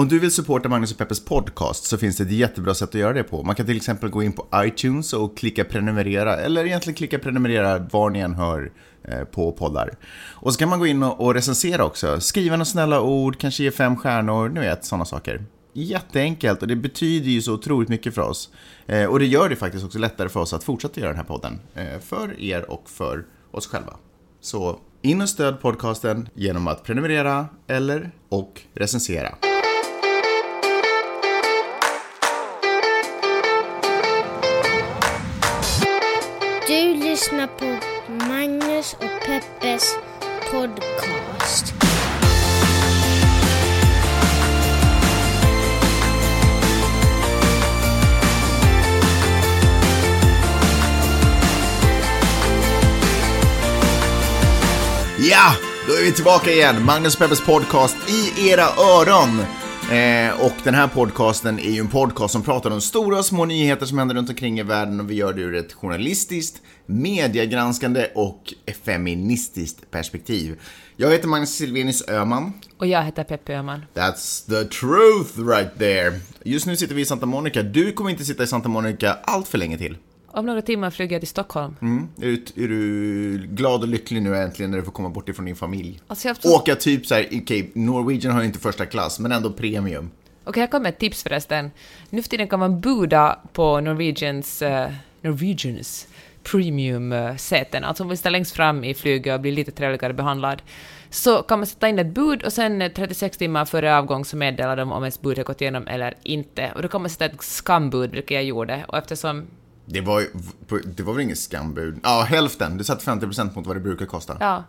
Om du vill supporta Magnus och Peppes podcast så finns det ett jättebra sätt att göra det på. Man kan till exempel gå in på iTunes och klicka prenumerera, eller egentligen klicka prenumerera var ni än hör eh, på poddar. Och så kan man gå in och recensera också. Skriva några snälla ord, kanske ge fem stjärnor, ni vet sådana saker. Jätteenkelt och det betyder ju så otroligt mycket för oss. Eh, och det gör det faktiskt också lättare för oss att fortsätta göra den här podden. Eh, för er och för oss själva. Så in och stöd podcasten genom att prenumerera eller och recensera. Då är vi tillbaka igen. Magnus och Peppes podcast i era öron. Eh, och den här podcasten är ju en podcast som pratar om stora och små nyheter som händer runt omkring i världen och vi gör det ur ett journalistiskt, mediegranskande och feministiskt perspektiv. Jag heter Magnus Silvenius Öhman. Och jag heter Peppe Öhman. That's the truth right there. Just nu sitter vi i Santa Monica. Du kommer inte sitta i Santa Monica allt för länge till. Om några timmar flyger jag till Stockholm. Mm. Är, du, är du glad och lycklig nu äntligen när du får komma bort ifrån din familj? Alltså jag tror- Åka typ så här, okej, Norwegian har inte första klass, men ändå premium. Okej, jag kommer med ett tips förresten. Nu för tiden kan man buda på Norwegians, eh, Norwegians premium-säten. Alltså om vi sitter längst fram i flyget och blir lite trevligare behandlad, så kan man sätta in ett bud och sen eh, 36 timmar före avgång så meddelar de om ens bud har gått igenom eller inte. Och då kan man sätta ett skambud, vilket jag gjorde. Och eftersom Det var, det var väl inget skambud? Ja, hälften. Du satte 50% mot vad det brukar kosta. Ja.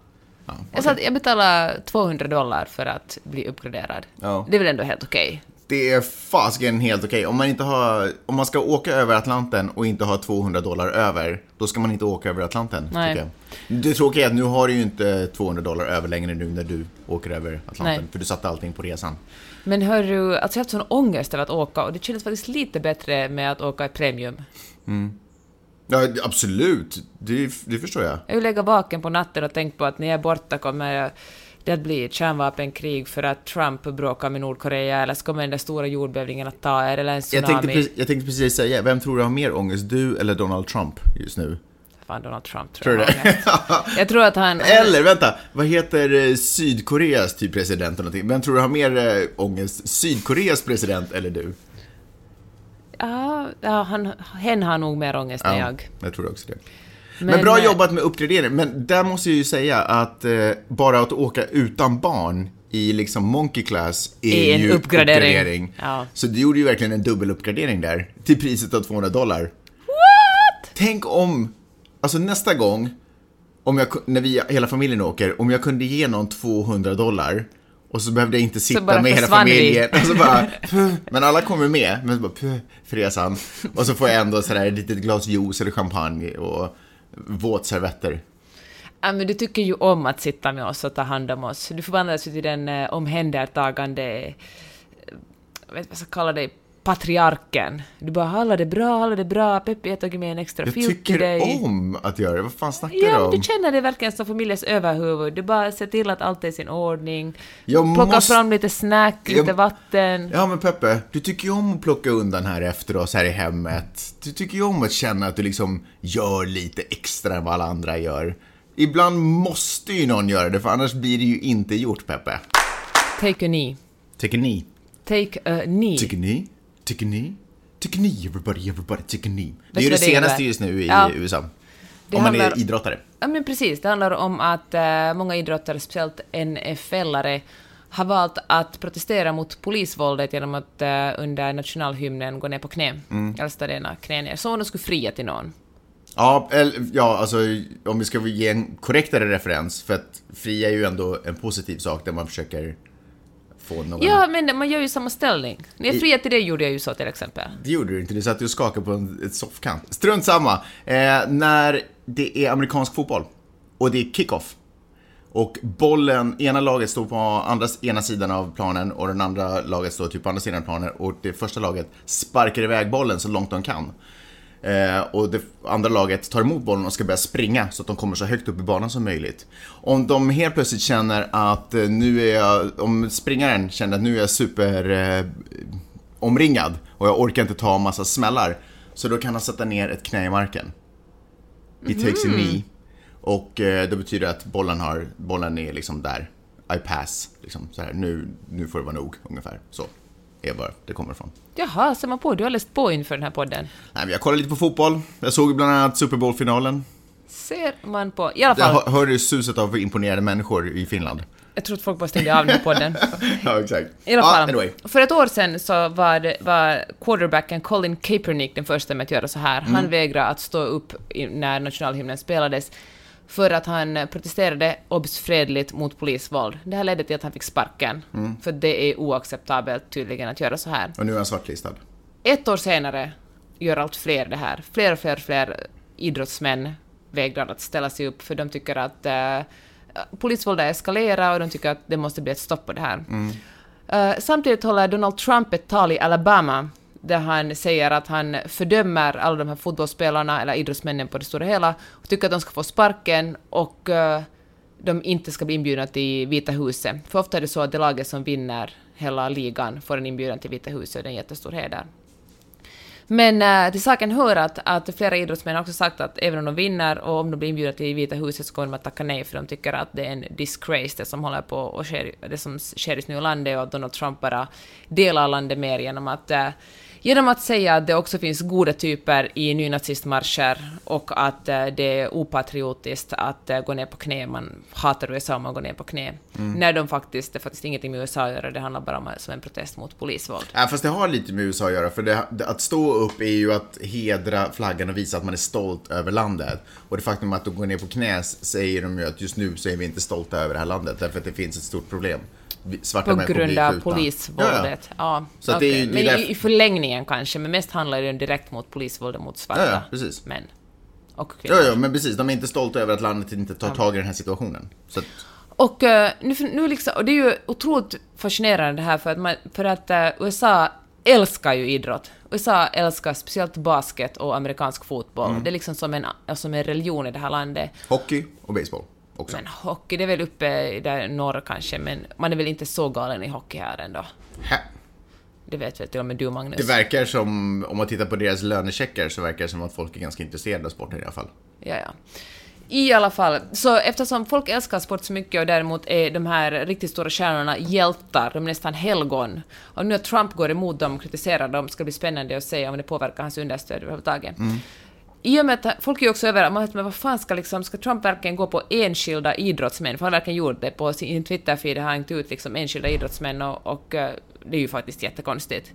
Ja, Jag, sa att jag betalar 200 dollar för att bli uppgraderad. Ja. Det är väl ändå helt okej? Det är fasiken helt okej. Om man inte har, om man ska åka över Atlanten och inte ha 200 dollar över, då ska man inte åka över Atlanten. Nej. Jag. Det tråkiga är att nu har du ju inte 200 dollar över längre nu när du åker över Atlanten, Nej. för du satte allting på resan. Men hörru, alltså jag har haft sån ångest över att åka och det kändes faktiskt lite bättre med att åka i premium. Ja, absolut. Det, det förstår jag. Jag ju legat vaken på natten och tänkt på att när jag är borta kommer det att bli ett kärnvapenkrig för att Trump bråkar med Nordkorea eller så kommer den där stora jordbävningen att ta er eller en Jag tsunami. tänkte, precis, jag tänkte precis säga, vem tror du har mer ångest? Du eller Donald Trump just nu? Fan, Donald Trump tror, Tror jag. Jag tror att han... Eller vänta, vad heter eh, Sydkoreas typ president eller någonting? Vem tror du har mer eh, ångest? Sydkoreas president eller du? Ja, ja han, hen har nog mer ångest än jag. jag tror också det. Men, bra eh, jobbat med uppgradering. Men där måste jag ju säga att eh, bara att åka utan barn i liksom Monkey Class är, Är en ju uppgradering. Ja. Så du gjorde ju verkligen en dubbeluppgradering där. Till priset av 200 dollar. What? Tänk om, alltså nästa gång, om jag, när vi, hela familjen åker, om jag kunde ge någon 200 dollar och så behövde jag inte sitta med hela vi. familjen. Och så bara, puh. men alla kommer med, men så bara, puh, för resan. Och så får jag ändå sådär ett litet glas juice eller champagne och våtservetter. Ja, men du tycker ju om att sitta med oss och ta hand om oss. Du förvandlas ju till den eh, omhändertagande, eh, vet vad jag ska kalla dig, patriarken. Du bara “alla det bra, alla det bra, Peppi har tagit med en extra Jag filt till tycker dig”. om att göra det. Vad fan snackar Ja, du om? du känner dig verkligen som familjens överhuvud. Du bara ser till att allt är i sin ordning. Jag Plockar måste- fram lite snack, Jag- lite vatten. Ja men Peppe, du tycker ju om att plocka undan här efter oss här i hemmet. Du tycker ju om att känna att du liksom gör lite extra än vad alla andra gör. Ibland måste ju någon göra det, för annars blir det ju inte gjort, Peppe. Take a knee. Tycker ni? Take a knee. Tycker ni? Tycker ni? Everybody, everybody, tycker ni? Det är ju det det senaste just nu i Ja. USA. Det om man är handlar- idrottare. Ja, men precis. Det handlar om att eh, många idrottare, speciellt NFL-are, har valt att protestera mot polisvåldet genom att eh, under nationalhymnen gå ner på knä. Mm. Eller ställa ena knä ner. Som om de skulle fria till någon. Ja, eller, ja, alltså om vi ska ge en korrektare referens, för att fria är ju ändå en positiv sak där man försöker få någon... Ja, men man gör ju samma ställning. När jag friade till dig gjorde jag ju så till exempel. Det gjorde du inte, du satt ju och skakade på en ett soffkant. Strunt samma. Eh, när det är amerikansk fotboll och det är kickoff och bollen, ena laget står på andra, ena sidan av planen och den andra laget står typ på andra sidan av planen och det första laget sparkar iväg bollen så långt de kan. Eh, och det andra laget tar emot bollen och ska börja springa så att de kommer så högt upp i banan som möjligt. Om de helt plötsligt känner att eh, nu är jag, om springaren känner att nu är jag super eh, omringad och jag orkar inte ta en massa smällar. Så då kan han sätta ner ett knä i marken. He takes a knee. Och eh, det betyder att bollen, har, bollen är liksom där. I pass. Liksom, så här, nu, nu får det vara nog, ungefär. Så är bara det kommer ifrån. Jaha, ser man på? Du har läst på inför den här podden. Nej, men jag kollade lite på fotboll. Jag såg bland annat Super Bowl-finalen. Ser man på... I alla Jag fall, hör- hörde suset av imponerade människor i Finland. jag tror att folk bara stängde av den här podden. ja, exakt. I alla fall, anyway. för ett år sedan så var, det, var quarterbacken Colin Kaepernick den första med att göra så här. Han Mm. vägrade att stå upp när nationalhymnen spelades för att han protesterade obs fredligt mot polisvåld. Det här ledde till att han fick sparken. Mm. För det är oacceptabelt tydligen att göra så här. Och nu är han svartlistad. Ett år senare gör allt fler det här. Fler och fler, fler idrottsmän vägrar att ställa sig upp för de tycker att uh, polisvåldet eskalerar och de tycker att det måste bli ett stopp på det här. Eh, samtidigt håller Donald Trump ett tal i Alabama där han säger att han fördömer alla de här fotbollsspelarna eller idrottsmännen på det stora hela och tycker att de ska få sparken och uh, de inte ska bli inbjudna till Vita huset. För ofta är det så att det laget som vinner hela ligan får en inbjudan till Vita huset och det är en jättestor heder. Men äh, till saken hör att, att flera idrottsmän har också sagt att även om de vinner och om de blir inbjudna till Vita huset så kommer de att tacka nej för de tycker att det är en disgrace det som håller på och sker, det som sker just nu i landet och att Donald Trump bara delar landet mer genom att äh, Genom att säga att det också finns goda typer i nynazistmarscher och att äh, det är opatriotiskt att äh, gå ner på knä. Man hatar USA om man går ner på knä. När de faktiskt, det är faktiskt ingenting med USA att göra, det handlar bara om som en protest mot polisvåld. Ja, fast det har lite med USA att göra, för det, att stå upp är ju att hedra flaggan och visa att man är stolt över landet. Och det faktum att de går ner på knä säger de ju att just nu så är vi inte stolta över det här landet, därför att det finns ett stort problem. Svarta På grund av polisvåldet. Ja, Ja, det är ju- okej. det är Men i, i förlängningen kanske, men mest handlar det ju direkt mot polisvåldet mot svarta Ja, ja, precis. män. Och kvinnor. Ja, ja, men precis. De är inte stolta över att landet inte tar tag i den här situationen. Att, Och, eh, nu, nu liksom, och det är ju otroligt fascinerande det här för att, man, för att eh, USA älskar ju idrott. USA älskar speciellt basket och amerikansk fotboll. Mm. Det är liksom som en, som en religion i det här landet. hockey och baseball också. Men hockey, det är väl uppe där norr kanske, men man är väl inte så galen i hockey här ändå. Hä? Det vet väl till och med du, Magnus? Det verkar som, om man tittar på deras lönecheckar, så verkar det som att folk är ganska intresserade av sporten i alla fall. Ja, ja. I alla fall, så eftersom folk älskar sport så mycket och däremot är de här riktigt stora stjärnorna hjältar, de är nästan helgon, och nu att Trump går emot dem och kritiserar dem ska bli spännande att se om det påverkar hans understöd överhuvudtaget. I och med att folk är ju också över men vad fan ska liksom, ska Trump verkligen gå på enskilda idrottsmän? För han har verkligen gjort det på sin Twitter-feed, har han hängt ut liksom enskilda idrottsmän och, och eh, det är ju faktiskt jättekonstigt.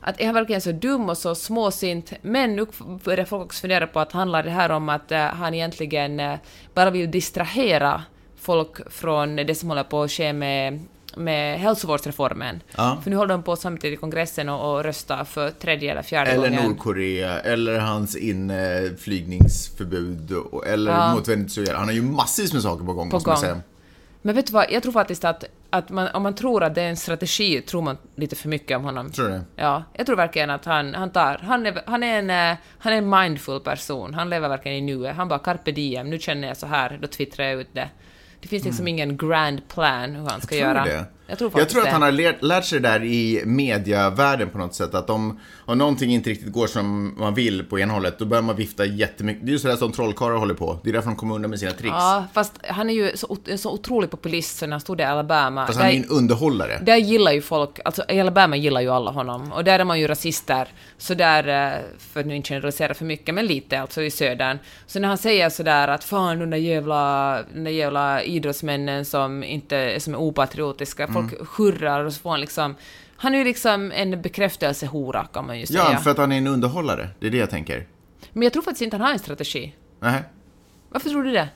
Att är han verkligen så dum och så småsint? Men nu börjar folk också fundera på att handlar det här om att eh, han egentligen eh, bara vill distrahera folk från det som håller på att ske med, med hälsovårdsreformen. Ja. För nu håller de på samtidigt i kongressen och, och röstar för tredje eller fjärde Eller gången. Nordkorea, eller hans inflygningsförbud, och- eller Ja. mot Venezuela. Han har ju massvis med saker på gång, På gång. säga. Men vet du vad, jag tror faktiskt att, att man, om man tror att det är en strategi, tror man lite för mycket om honom. Tror du? Ja, jag tror verkligen att han, han tar... Han är, han, är en, eh, han är en mindful person. Han lever verkligen i nuet. Han bara carpe diem, nu känner jag så här, då twittrar jag ut det. Det finns liksom ingen grand plan hur han ska Mm. Tror göra. det? Jag tror Jag tror att han har lärt, sig det där i mediavärlden på något sätt. Att om, om någonting inte riktigt går som man vill på ena hållet, då börjar man vifta jättemycket. Det är ju sådär som trollkarlar håller på. Det är därför de kommer undan med sina tricks. Ja, fast han är ju så, så otrolig populist så när han stod i Alabama. Fast han är där- ju en underhållare. Där gillar ju folk, alltså i Alabama gillar ju alla honom, och där är man ju rasister, så där, eh, för att nu inte generalisera för mycket, men lite alltså i södern. Så när han säger sådär att fan de där jävla, de där jävla idrottsmännen som inte, som är opatriotiska, folk Mm. hurrar och så får han liksom, han är ju liksom en bekräftelsehora kan man ju säga. Ja, för att han är en underhållare. Det är det jag tänker. Men jag tror faktiskt inte han har en strategi. Nej. Varför tror du det?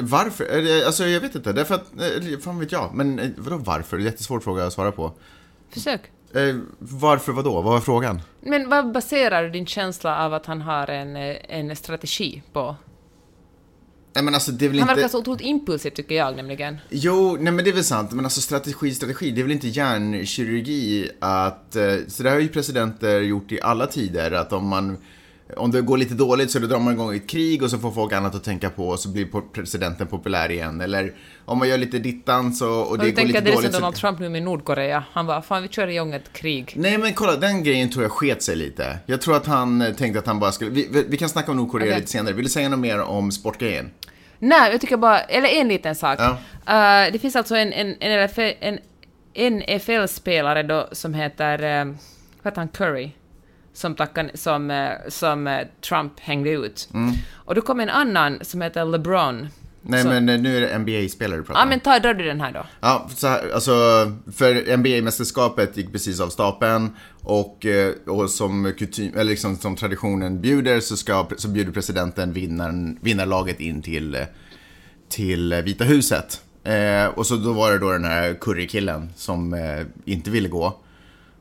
Varför? Alltså jag vet inte. Därför att, eh, fan vet jag. Men eh, vadå varför? Det är en jättesvår fråga att svara på. Försök. Eh, varför vadå? Vad var frågan? Men vad baserar du din känsla av att han har en, en strategi på? Nej men alltså det är väl Han inte... verkar så otroligt impulsiv tycker jag nämligen. Jo, nej men det är väl sant. Men alltså strategi, strategi, det är väl inte hjärnkirurgi att... eh, Så det har ju presidenter gjort i alla tider, att om man om det går lite dåligt så då drar man igång ett krig och så får folk annat att tänka på och så blir presidenten populär igen. Eller om man gör lite dittan så, och det går tänker lite att det är som dåligt. Donald Trump nu med Nordkorea. Han bara, fan vi kör igång ett krig. Nej men kolla, den grejen tror jag sket sig lite. Jag tror att han eh, tänkte att han bara skulle... Vi, vi, vi kan snacka om Nordkorea Okej. lite senare. Vill du säga något mer om sportgrejen? Nej, jag tycker bara, eller en liten sak. Ja. Eh, det finns alltså en, en, en, en NFL-spelare då som heter, uh, vad heter han, Curry? Som, tackade, som, eh, som eh, Trump hängde ut. Mm. Och då kom en annan som heter LeBron. Nej Så- men eh, nu är det NBA-spelare du pratar Ja om. men ta, drar du den här då. Ja, så här, alltså, för NBA-mästerskapet gick precis av stapeln och, och som, kutym, eller liksom, som traditionen bjuder så, ska, så bjuder presidenten vinnaren, vinnarlaget in till, till Vita huset. Eh, och så då var det då den här Curry-killen som eh, inte ville gå.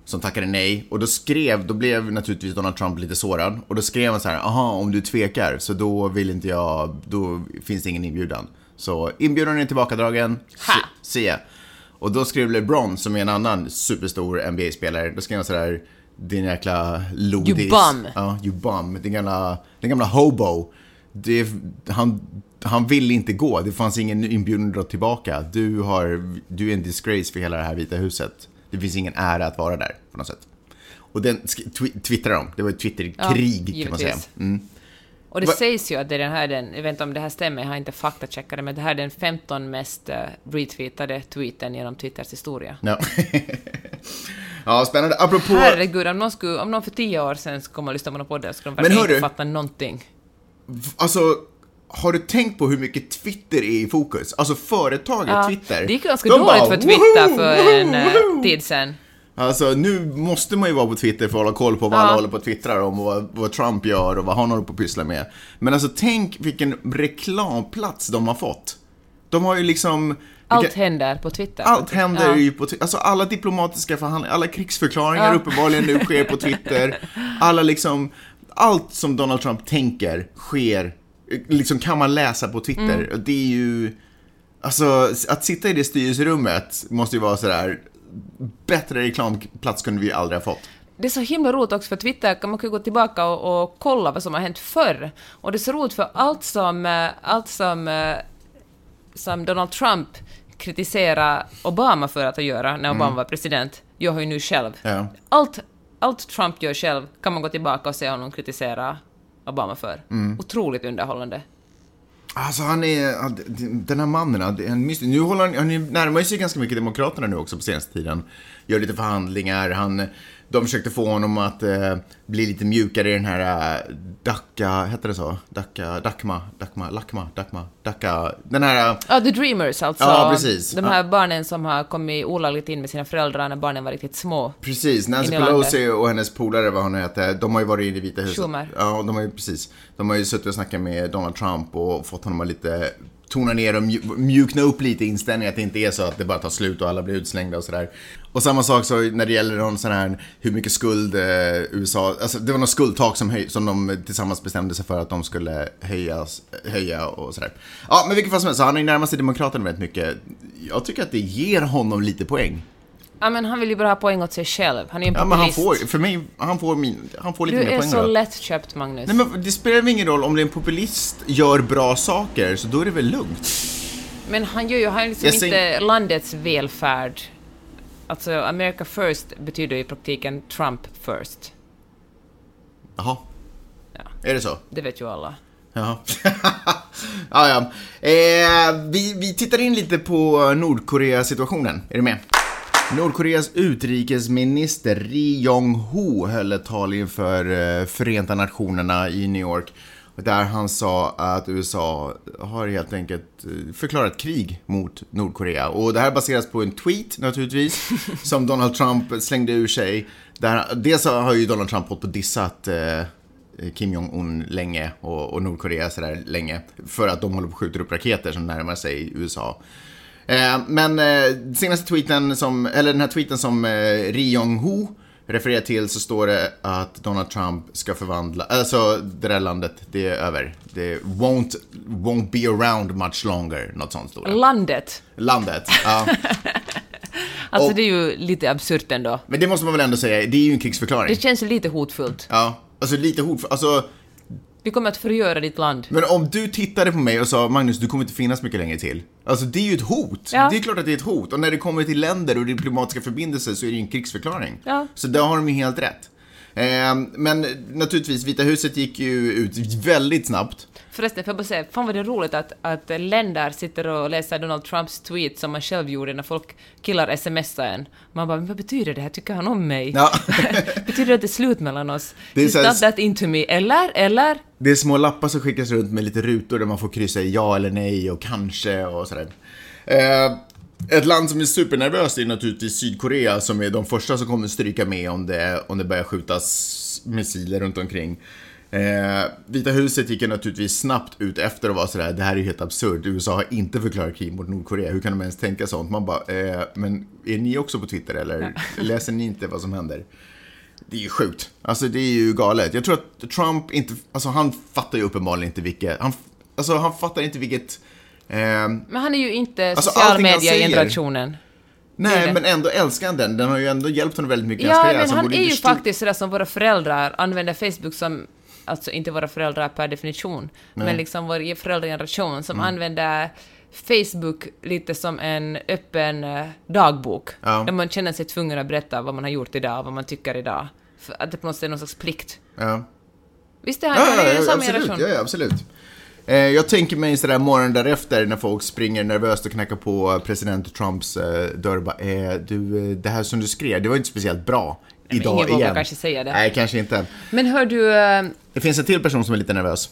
Som tackade nej. Och då skrev, då blev naturligtvis Donald Trump lite sårad. Och då skrev han så här, aha, om du tvekar så då vill inte jag, då finns det ingen inbjudan. Så inbjudan är tillbakadragen, Ha! se. se. Och då skrev LeBron, som är en annan superstor NBA-spelare, då skrev han så här, din jäkla lodis. You bum. Ja, you bum. Din gamla, din gamla hobo. Det, han, han vill inte gå, det fanns ingen inbjudan att dra tillbaka. Du, har, du är en disgrace för hela det här Vita huset. Det finns ingen ära att vara där på något sätt. Och den twi- twittrade de, det var ett Twitterkrig Ja, kan man säga. Mm. Och det Va- sägs ju att det är den här, den, jag vet inte om det här stämmer, jag har inte faktacheckat det, men det här är den 15 mest uh, retweetade tweeten genom Twitters historia. Ja. ja, spännande. Apropå... Herregud, om någon, skulle, om någon för tio år sedan skulle komma och lyssna på någon podd skulle de verkligen inte fatta någonting. Alltså, har du tänkt på hur mycket Twitter är i fokus? Alltså företaget Twitter. Det gick ganska dåligt bara, för Twitter "Woho, för en eh, woho." tid sedan. Alltså nu måste man ju vara på Twitter för att hålla koll på vad Ja. alla håller på och twittrar om och vad, vad Trump gör och vad han håller på att pyssla med. Men alltså tänk vilken reklamplats de har fått. De har ju liksom... Allt vilka- händer på Twitter. allt händer Ja. ju på Twitter. Alltså alla diplomatiska förhandlingar, alla krigsförklaringar Ja. uppenbarligen nu sker på Twitter. Alla liksom, allt som Donald Trump tänker sker, liksom kan man läsa på Twitter. Mm. Det är ju, alltså att sitta i det styrelserummet måste ju vara sådär, bättre reklamplats kunde vi aldrig ha fått. Det är så himla roligt också för Twitter man kan gå tillbaka och, och kolla vad som har hänt förr. Och det är så roligt för allt som, eh, allt som, eh, som Donald Trump kritiserar Obama för att göra när Obama var president, gör han ju nu själv. Ja. Allt, allt Trump gör själv kan man gå tillbaka och se honom kritisera Obama för. Otroligt underhållande. Alltså han är, den här mannen, han. Nu håller han, han är- närmar sig ganska mycket Demokraterna nu också på senaste tiden. Gör lite förhandlingar, han, de försökte få honom att eh, bli lite mjukare i den här eh, Dacca, hette det så? Dacca, Dacma, Dacma, Lacma, Dacma, Dacca, den här... eh, Ja, The Dreamers alltså. Ja, precis. De här barnen som har kommit olagligt in med sina föräldrar när barnen var riktigt små. Precis, Nancy Pelosi och hennes polare, vad hon heter, de har ju varit inne i Vita huset. Schumer. Ja, de har ju precis. De har ju suttit och snackat med Donald Trump och fått honom att lite tona ner och mjukna upp lite inställningen att det inte är så att det bara tar slut och alla blir utslängda och sådär. Och samma sak så när det gäller någon sån här, hur mycket skuld eh, USA, alltså det var något skuldtak som, höj, som de tillsammans bestämde sig för att de skulle höjas, höja och sådär. Ja, men vilket fall som helst, så han är ju närmast sig Demokraterna väldigt mycket. Jag tycker att det ger honom lite poäng. Ja, men han vill ju bara ha poäng åt sig själv. Han är ju en Ja, men han populist. får, för mig, han får, min, han får lite Du mer är poäng så då. lättköpt, Magnus. Nej men det spelar ingen roll om det är en populist gör bra saker, så då är det väl lugnt. Men han gör ju, han är liksom Jag inte landets välfärd. Alltså, America first betyder i praktiken Trump first. Jaha. Ja. Är det så? Det vet ju alla. Jaha. ja, ja. Eh, vi, vi tittar in lite på Nordkorea-situationen. Är du med? Nordkoreas utrikesminister Ri Jong-Ho höll ett tal inför eh, Förenta Nationerna i New York. Där han sa att USA har helt enkelt eh, förklarat krig mot Nordkorea. Och det här baseras på en tweet naturligtvis, som Donald Trump slängde ur sig. Där, dels har ju Donald Trump hållit på och dissat eh, Kim Jong-Un länge och, och Nordkorea sådär länge. För att de håller på och skjuter upp raketer som närmar sig USA. Eh, men eh, senaste tweeten som, eller den här tweeten som eh, Ri Jong-Ho refererar till så står det att Donald Trump ska förvandla, alltså det där landet, det är över. Det won't, won't be around much longer, något sånt står det. Landet. Landet, ja. Alltså Och- det är ju lite absurt ändå. Men det måste man väl ändå säga, det är ju en krigsförklaring. Det känns lite hotfullt. Ja, alltså lite hot. Alltså, Vi kommer att förgöra ditt land. Men om du tittade på mig och sa Magnus, du kommer inte finnas mycket längre till. Alltså det är ju ett hot. Ja. Det är klart att det är ett hot. Och när det kommer till länder och diplomatiska förbindelser så är det ju en krigsförklaring. Ja. Så där har de ju helt rätt. Eh, men naturligtvis, Vita huset gick ju ut väldigt snabbt. Förresten, får jag bara säga, fan vad det är roligt att, att länder sitter och läser Donald Trumps tweet som man själv gjorde när folk killar smsar en. Man bara, men vad betyder det här? Tycker han om mig? Ja. betyder det att det är slut mellan oss? Det är He's not that into me. Eller? Eller? Det är små lappar som skickas runt med lite rutor där man får kryssa i ja eller nej och kanske och sådär. Eh, ett land som är supernervöst är naturligtvis Sydkorea som är de första som kommer stryka med om det, om det börjar skjutas missiler runt omkring. Eh, Vita huset gick naturligtvis snabbt ut efter och var sådär, det här är ju helt absurt. USA har inte förklarat krig mot Nordkorea, hur kan de ens tänka sånt? Man bara, eh, men är ni också på Twitter eller läser ni inte vad som händer? Det är ju sjukt. Alltså det är ju galet. Jag tror att Trump inte, alltså han fattar ju uppenbarligen inte vilket, han, alltså han fattar inte vilket, Men han är ju inte Alltså, social allting han media säger- generationen. Det är nej men ändå älskar han den. Den har ju ändå hjälpt honom väldigt mycket i hans Ja, men han är ju faktiskt sådär som våra föräldrar använder Facebook som, alltså inte våra föräldrar per definition, men liksom vår föräldrageneration som Mm. använder Facebook lite som en öppen eh, dagbok. Ja. Där man känner sig tvungen att berätta vad man har gjort idag, vad man tycker idag. För att det på något sätt är någon slags plikt. Ja. Visst är han, Ja, han är ja, ja, samma absolut. generation. Ja, absolut. Eh, Jag tänker mig sådär morgonen därefter när folk springer nervöst och knackar på president Trumps eh, dörr och bara, eh, du, eh, det här som du skrev, det var inte speciellt bra. men Idag ingen igen. kanske säga det. Nej, kanske inte. Men hör du, Det finns en till person som är lite nervös.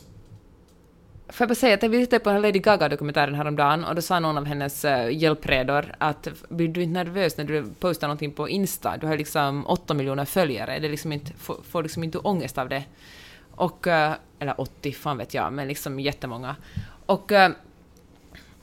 Får jag bara säga att vi tittade på Lady Gaga-dokumentären häromdagen och då sa någon av hennes hjälpredor att blir du inte nervös när du postar någonting på Insta? Du har liksom 8 miljoner följare. Det är liksom inte, får, får liksom inte ångest av det. Och, eh, eller 80, fan vet jag, men liksom jättemånga. Och, eh,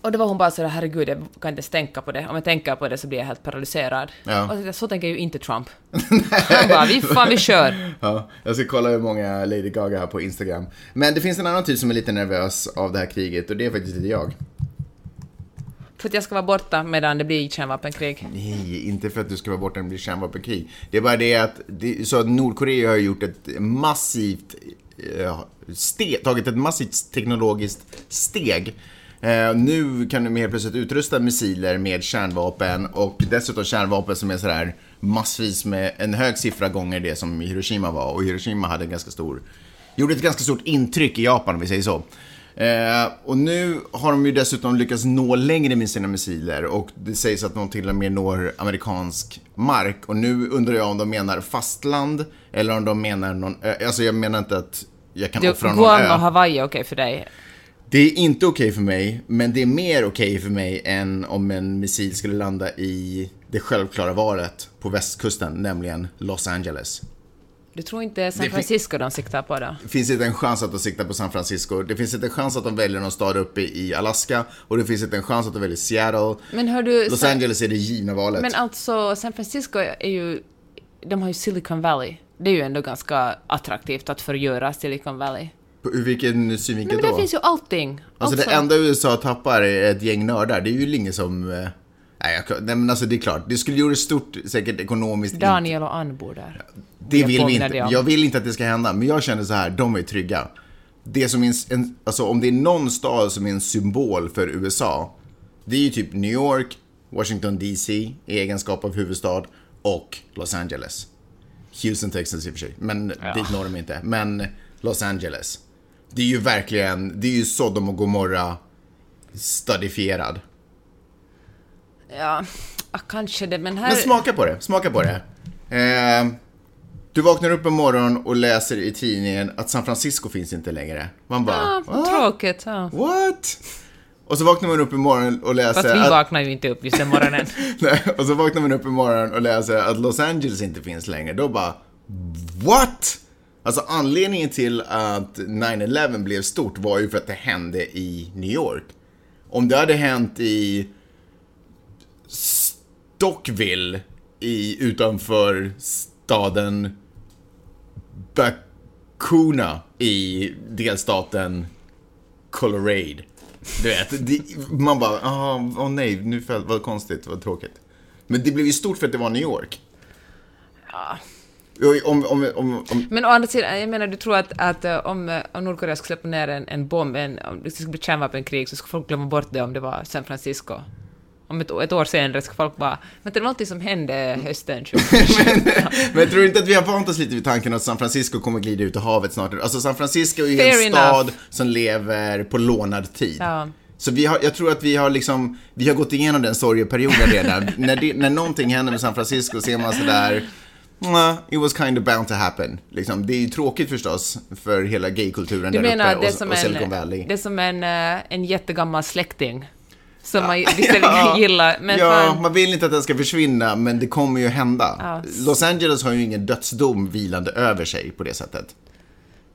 och då var hon bara sådär, herregud, jag kan inte ens tänka på det. Om jag tänker på det så blir jag helt paralyserad. Ja. Och så, så tänker ju inte Trump. Han bara, vi, fan vi kör. Ja, jag ska kolla hur många Lady Gaga har på Instagram. Men det finns en annan typ som är lite nervös av det här kriget och det är faktiskt inte jag. För att jag ska vara borta medan det blir kärnvapenkrig. Nej, inte för att du ska vara borta när det blir kärnvapenkrig. Det är bara det att, det så att Nordkorea har gjort ett massivt Eh, ste, tagit ett massivt teknologiskt steg. Eh, nu kan de helt plötsligt utrusta missiler med kärnvapen och dessutom kärnvapen som är sådär massvis med en hög siffra gånger det som Hiroshima var. Och Hiroshima hade en ganska stor, gjorde ett ganska stort intryck i Japan om vi säger så. Eh, och nu har de ju dessutom lyckats nå längre med sina missiler och det sägs att de till och med når amerikansk mark. Och nu undrar jag om de menar fastland eller om de menar någon ö. Alltså jag menar inte att jag kan Du, offra någon Guam ö. och Hawaii är okej för dig. Det är inte okej för mig, men det är mer okej för mig än om en missil skulle landa i det självklara valet på västkusten, nämligen Los Angeles. Du tror inte San Det Francisco de siktar på då? Det finns inte en chans att de siktar på San Francisco. Det finns inte en chans att de väljer någon stad uppe i Alaska. Och det finns inte en chans att de väljer Seattle. Men hör du... Los San- Angeles är det givna valet. Men alltså, San Francisco är ju... De har ju Silicon Valley. Det är ju ändå ganska attraktivt att förgöra Silicon Valley. Ur vilken synvinkel men där då? finns ju allting. Alltså det enda USA tappar är ett gäng nördar. Det är ju ingen som... Nej, jag, nej men alltså det är klart. Det skulle göra stort, säkert ekonomiskt Daniel och Ann bor där. Det Jag vill vi inte. Jag vill inte att det ska hända, men jag känner så här, de är trygga. Det som är en, en, alltså om det är någon stad som är en symbol för USA, det är ju typ New York, Washington DC i egenskap av huvudstad och Los Angeles. Houston, Texas i och för sig, men dit når de inte. Men Los Angeles. Det är ju verkligen, det är ju Sodom och Gomorra stadifierad. Ja, ah, kanske det, men här... Men smaka på det, smaka på det. Eh, du vaknar upp en morgon och läser i tidningen att San Francisco finns inte längre. Man bara, Ah, "Va? tråkigt. Ja. What? Och så vaknar man upp en morgon och läser Fast vi att, vaknar ju inte upp just den morgonen. nej, och så vaknar man upp en morgon och läser att Los Angeles inte finns längre. Då bara, what? Alltså anledningen till att 9-11 blev stort var ju för att det hände i New York. Om det hade hänt i Stockville i, utanför staden Bacuna i delstaten Colorado. Du vet, det, man bara, ah, åh nej, nu föll, vad konstigt, vad tråkigt. Men det blev ju stort för att det var New York. Om, om, om, om, Men å andra sidan, jag menar, du tror att, att eh, om, eh, om Nordkorea skulle släppa ner en, en bomb, en, om det skulle bli kärnvapenkrig, så skulle folk glömma bort det om det var San Francisco. Om ett, ett år senare ska folk bara, men det var någonting som hände hösten 2020. men jag tror inte att vi har vant oss lite vid tanken att San Francisco kommer glida ut i havet snart. Alltså San Francisco är ju Fair en stad enough. som lever på lånad tid. Ja. Så vi har, jag tror att vi har liksom, vi har gått igenom den sorgeperioden redan. när, det, när någonting händer med San Francisco ser man sådär, "Mwah, it was kind of bound to happen. Liksom, det är ju tråkigt förstås för hela gaykulturen Du där menar uppe det och, som, och Silicon en, Valley. det är som en, eh, en jättegammal släkting som man visserligen gillar, men ja, fan, man vill inte att den ska försvinna, men det kommer ju hända. Ja. Los Angeles har ju ingen dödsdom vilande över sig på det sättet.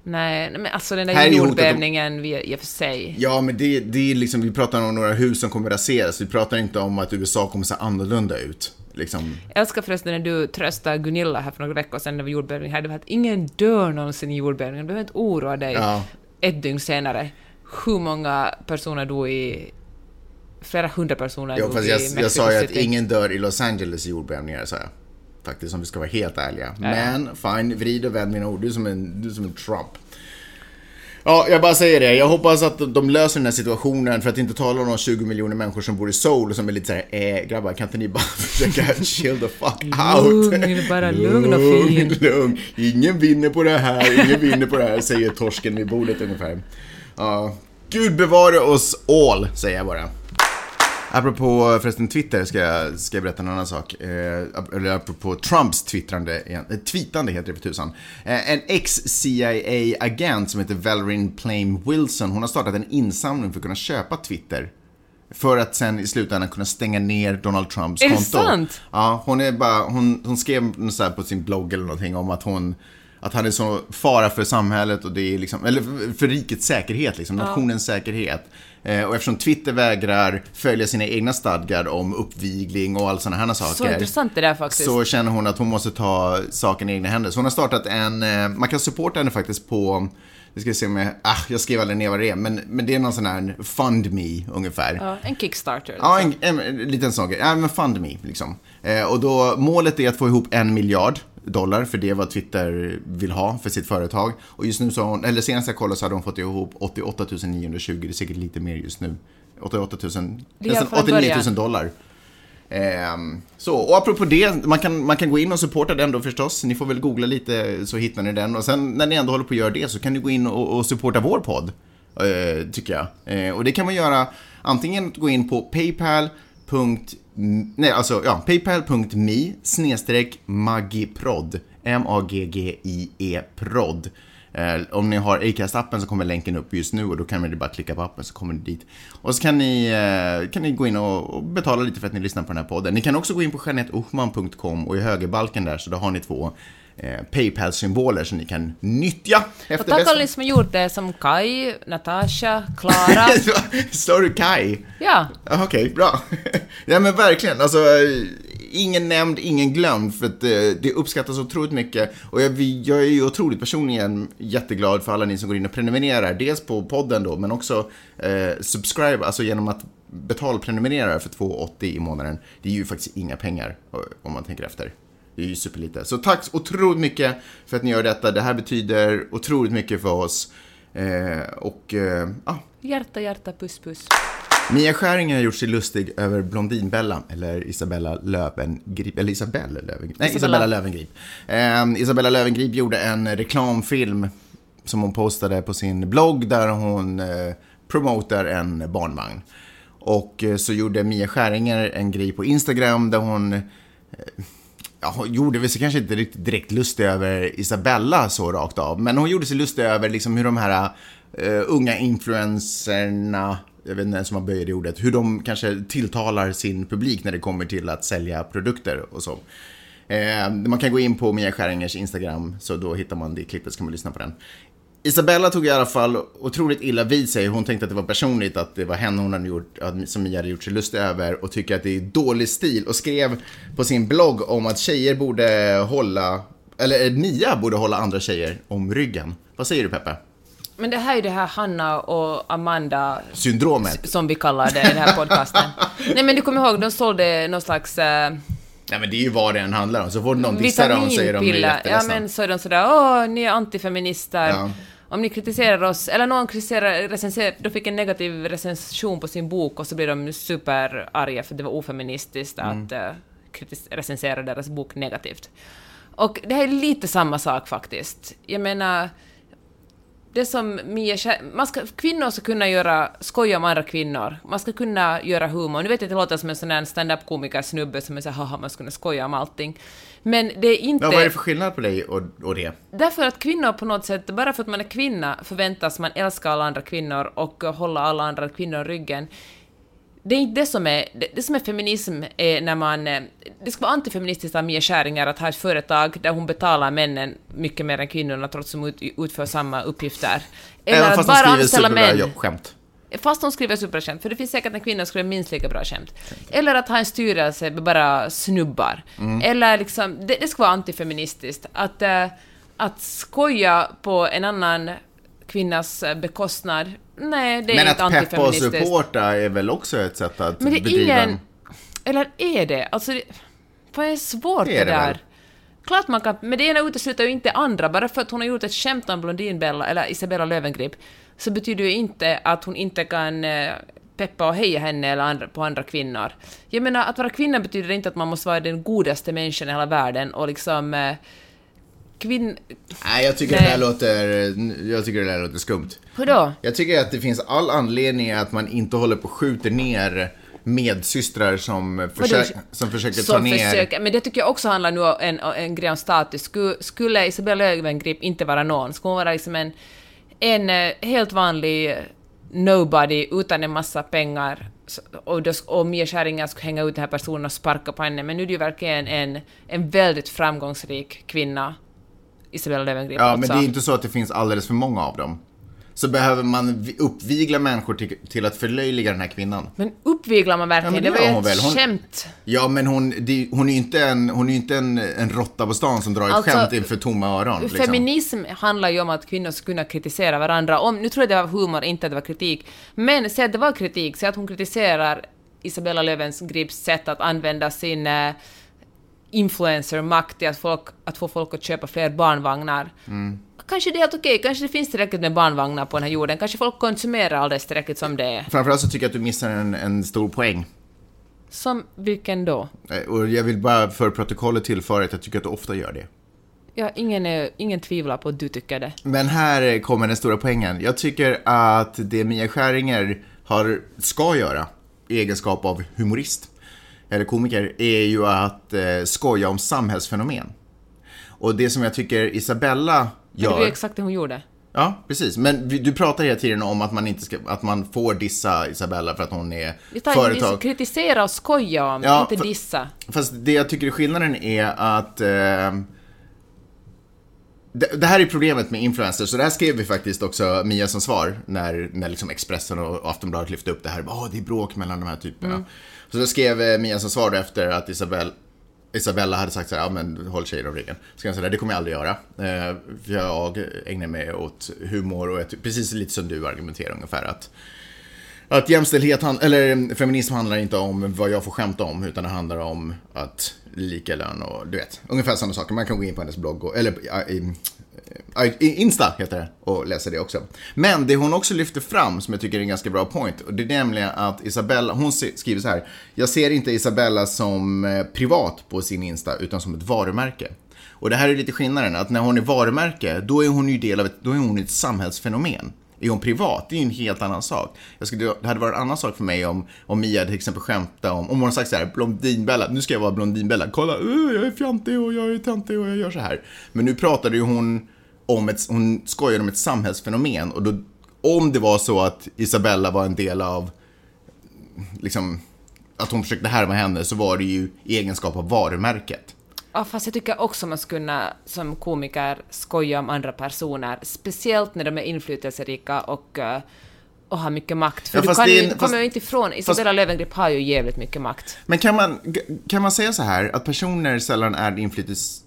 nej, men alltså den där jordbävningen vi- i och för sig. Ja, men det, det är liksom, vi pratar om några hus som kommer raseras. Vi pratar inte om att USA kommer se annorlunda ut. Liksom. Jag älskar förresten när du tröstade Gunilla här för några veckor sedan när var jordbävning här, det var att ingen dör någonsin i jordbävningen, du behöver inte oroa dig. Ja. Ett dygn senare, hur många personer dog i... Flera hundra personer dog fast jag, jag sa ju att ingen dör i Los Angeles i jordbävningar, sa jag. Faktiskt, om vi ska vara helt ärliga. Men, fine, vrid och vänd mina ord. Du är som en, du är som en Trump. Ja, jag bara säger det. Jag hoppas att de löser den här situationen, för att inte tala om de 20 miljoner människor som bor i Seoul, som är lite såhär, eh, grabbar, kan inte ni bara försöka chill the fuck out? Lugn, bara lugn och fin. Lugn. Ingen vinner på det här, ingen vinner på det här, säger torsken vid bordet ungefär. Ja, Gud bevare oss all, säger jag bara. Apropå förresten Twitter ska jag, ska jag berätta en annan sak. Eh, eller apropå Trumps twittrande, eh, tweetande heter det för tusan. Eh, en ex-CIA-agent som heter Valerie Plame Wilson, hon har startat en insamling för att kunna köpa Twitter. För att sen i slutändan kunna stänga ner Donald Trumps Är det konto. sant? Ja, hon är bara, hon, hon skrev så på sin blogg eller någonting om att hon att han är så fara för samhället och det är liksom, eller för- rikets säkerhet, liksom, nationens säkerhet. Eh, och eftersom Twitter vägrar följa sina egna stadgar om uppvigling och all sådana här saker. Så intressant det där faktiskt. Så känner hon att hon måste ta saken i egna händer. Så hon har startat en, eh, man kan supporta henne faktiskt på, vi ska se om jag, ah, jag skrev aldrig ner vad det är, men, men det är någon sån här fund me ungefär. Ja, en Kickstarter. Ja, liksom. en, en, en liten sån grej. Ja, men fund me, liksom. Eh, och då, målet är att få ihop en miljard dollar, för det är vad Twitter vill ha för sitt företag. Och just nu så hon, eller senast jag kollade så hade hon fått ihop 88 920, det är säkert lite mer just nu. 88 000, Det är i alla nästan fall 89 början. 000 dollar. Ehm, så, och apropå det, man kan, man kan gå in och supporta den då förstås. Ni får väl googla lite så hittar ni den. Och sen när ni ändå håller på att göra det så kan ni gå in och, och supporta vår podd. eh, tycker jag. Eh, och det kan man göra antingen gå in på paypal. Nej, alltså ja, paypal.me snedstreck magiprod. M-A-G-G-I-E prod. Eh, om ni har Acast-appen så kommer länken upp just nu och då kan ni bara klicka på appen så kommer ni dit. Och så kan ni, eh, kan ni gå in och, och betala lite för att ni lyssnar på den här podden. Ni kan också gå in på janetteohman.com och i högerbalken där så då har ni två Paypal-symboler som ni kan nyttja Och efter tack bästa- alla ni som har gjort det, som Kai, Natasha, Klara. Står du Kai? Ja, Ja, Okej, bra. ja men verkligen, alltså eh, ingen nämnd, ingen glömd för att eh, det uppskattas otroligt mycket och jag, jag är ju otroligt personligen jätteglad för alla ni som går in och prenumererar, dels på podden då, men också eh, subscribe, alltså genom att betalprenumerera för 2,80 i månaden. Det är ju faktiskt inga pengar eh, om man tänker efter. Det är ju superlite. Så tack så otroligt mycket för att ni gör detta. Det här betyder otroligt mycket för oss. Eh, och eh, ja, hjärta, hjärta, puss, puss. Mia Skäringer har gjort sig lustig över Blondinbella, eller Isabella Löwengrip, eller Isabella Löwengrip, nej Isabella. Isabella Löwengrip. Eh, Isabella Löwengrip gjorde en reklamfilm som hon postade på sin blogg där hon eh, promotar en barnvagn. Och eh, så gjorde Mia Skäringer en grej på Instagram där hon eh, Ja, hon gjorde väl sig kanske inte riktigt direkt lustig över Isabella så rakt av, men hon gjorde sig lustig över liksom hur de här uh, unga influencerna, jag vet inte ens om man böjer det ordet, hur de kanske tilltalar sin publik när det kommer till att sälja produkter och så. Uh, man kan gå in på Mia Skäringers Instagram, så då hittar man det klippet, så kan man lyssna på den. Isabella tog i alla fall otroligt illa vid sig. Hon tänkte att det var personligt, att det var henne hon hade gjort, som Mia hade gjort sig lustig över och tycker att det är dålig stil och skrev på sin blogg om att tjejer borde hålla, eller Mia borde hålla andra tjejer om ryggen. Vad säger du Peppe? Men det här är ju det här Hanna och Amanda Syndromet? som vi kallar det i den här podcasten. Nej men du kommer ihåg, de sålde någon slags... eh, Nej men det är ju vad det än handlar om. Så fort någon dissar dem är de Vitaminpiller. Ja jätteledsna. men så är de sådär åh, ni är antifeminister. Ja. Om ni kritiserar oss, eller någon kritiserar, recenserar, de fick en negativ recension på sin bok och så blir de superarga för det var ofeministiskt Mm. att uh, kritis- recensera deras bok negativt. Och det här är lite samma sak faktiskt. Jag menar, det som Mia man ska, Kvinnor ska kunna göra, skoja om andra kvinnor. Man ska kunna göra humor. Nu vet jag att det låter som en sån här stand-up komiker snubbe som är så här, haha, man ska kunna skoja om allting. Men det är inte... Ja, vad är det för skillnad på dig och, och det? Därför att kvinnor på något sätt, bara för att man är kvinna förväntas man älska alla andra kvinnor och hålla alla andra kvinnor ryggen. Det är inte det som är, det, det som är feminism är när man, eh, det ska vara antifeministiskt av Mia Skäringer att ha ett företag där hon betalar männen mycket mer än kvinnorna trots att de ut, utför samma uppgifter. Även att fast de skriver superbra. Fast hon skriver superbra skämt, för det finns säkert en kvinna som skriver minst lika bra skämt. Eller att ha en styrelse med bara snubbar. Mm. Eller liksom, det, det ska vara antifeministiskt. Att, eh, att skoja på en annan kvinnas eh, bekostnad, nej, det är Men inte att peppa och antifeministiskt. supporta är väl också ett sätt att Men det är bedriva ingen... Eller är det? Alltså, det, vad är svårt Det det, är det där? väl. Klart man kan, men det ena utesluter ju inte andra. Bara för att hon har gjort ett skämt om Blondinbella, eller Isabella Löwengrip, så betyder ju inte att hon inte kan eh, peppa och heja henne eller andra, på andra kvinnor. Jag menar, att vara kvinna betyder inte att man måste vara den godaste människan i hela världen och liksom... Kvinn... Nej, jag tycker, Nej. Det där låter, jag tycker det där låter skumt. Hur då? Jag tycker att det finns all anledning att man inte håller på och skjuter ner medsystrar som, försök, som försöker ta som ner... försöker, men det tycker jag också handlar nu om en, en grej om status. Skulle, skulle Isabella Löwengrip inte vara någon, skulle hon vara liksom en, en eh, helt vanlig nobody utan en massa pengar och, då, och Mia Skäringer skulle hänga ut den här personen och sparka på henne, men nu är det ju verkligen en, en väldigt framgångsrik kvinna, Isabella Löwengrip Ja, men det är inte så att det finns alldeles för många av dem. Så behöver man vi- uppvigla människor till, till att förlöjliga den här kvinnan. Men uppviglar man verkligen? Ja, det det var ju hon ett väl. Hon- skämt. Ja, men hon, det, hon är ju inte en, hon är inte en, en råtta på stan som drar ett Alltså, skämt inför tomma öron. Liksom. Feminism handlar ju om att kvinnor ska kunna kritisera varandra. Om, nu tror jag det var humor, inte att det var kritik. Men säg att det var kritik, säg att hon kritiserar Isabella Löwengrips sätt att använda sin eh, influencer-makt till att, folk, att få folk att köpa fler barnvagnar. Mm. Kanske det är helt okej, kanske det finns tillräckligt med barnvagnar på den här jorden, kanske folk konsumerar alldeles tillräckligt som det är. Framförallt så tycker jag att du missar en, en stor poäng. Som vilken då? Eh, Och jag vill bara för protokollet tillföra att jag tycker att du ofta gör det. Ja, ingen, är, ingen tvivlar på att du tycker det. Men här kommer den stora poängen. Jag tycker att det Mia Skäringer har, ska göra i egenskap av humorist, eller komiker, är ju att eh, skoja om samhällsfenomen. Och det som jag tycker Isabella Men det var gör... exakt det hon gjorde. Ja, precis. Men du pratar hela tiden om att man, inte ska, att man får dissa Isabella för att hon är inte företag. kritisera och skoja om, Ja, inte dissa. Fast det jag tycker är skillnaden är att eh, det, det här är problemet med influencers, så det här skrev vi faktiskt också Mia som svar när, när liksom Expressen och Aftonbladet lyfte upp det här. Åh, det är bråk mellan de här typerna. Så då skrev eh, Mia som svar efter att Isabel, Isabella hade sagt så här, ja men håll tjejer om ryggen. Så jag säga, det kommer jag aldrig göra. Eh, för jag ägnar mig åt humor och jag, precis lite som du argumenterar ungefär att att jämställdhet, eller mm, feminism handlar inte om vad jag får skämta om, utan det handlar om att lika lön och du vet, ungefär samma saker. Man kan gå in på hennes blogg, och, eller i, i Insta heter det, och läsa det också. Men det hon också lyfter fram, som jag tycker är en ganska bra point, och det är nämligen att Isabella, hon skriver så här, jag ser inte Isabella som eh, privat på sin Insta, utan som ett varumärke. Och det här är lite skillnaden, att när hon är varumärke, då är hon ju del av ett, då är hon ett samhällsfenomen. Är hon privat, det är ju en helt annan sak. Jag skulle, det hade varit en annan sak för mig om, om Mia till exempel skämtade om, om hon hade sagt så här, Blondinbella, nu ska jag vara Blondinbella, kolla, uh, jag är fjantig och jag är töntig och jag gör så här. Men nu pratade ju hon om ett, hon skojade om ett samhällsfenomen och då, om det var så att Isabella var en del av, liksom, att hon försökte härma henne så var det ju i egenskap av varumärket. Ja, fast jag tycker också man skulle kunna som komiker skoja om andra personer, speciellt när de är inflytelserika och, eh, och har mycket makt. För Ja, du, fast kan ju, du kommer fast- ju inte ifrån, Isabella Löwengrip har ju jävligt mycket makt. Men kan man, kan man säga så här att personer sällan är inflytels...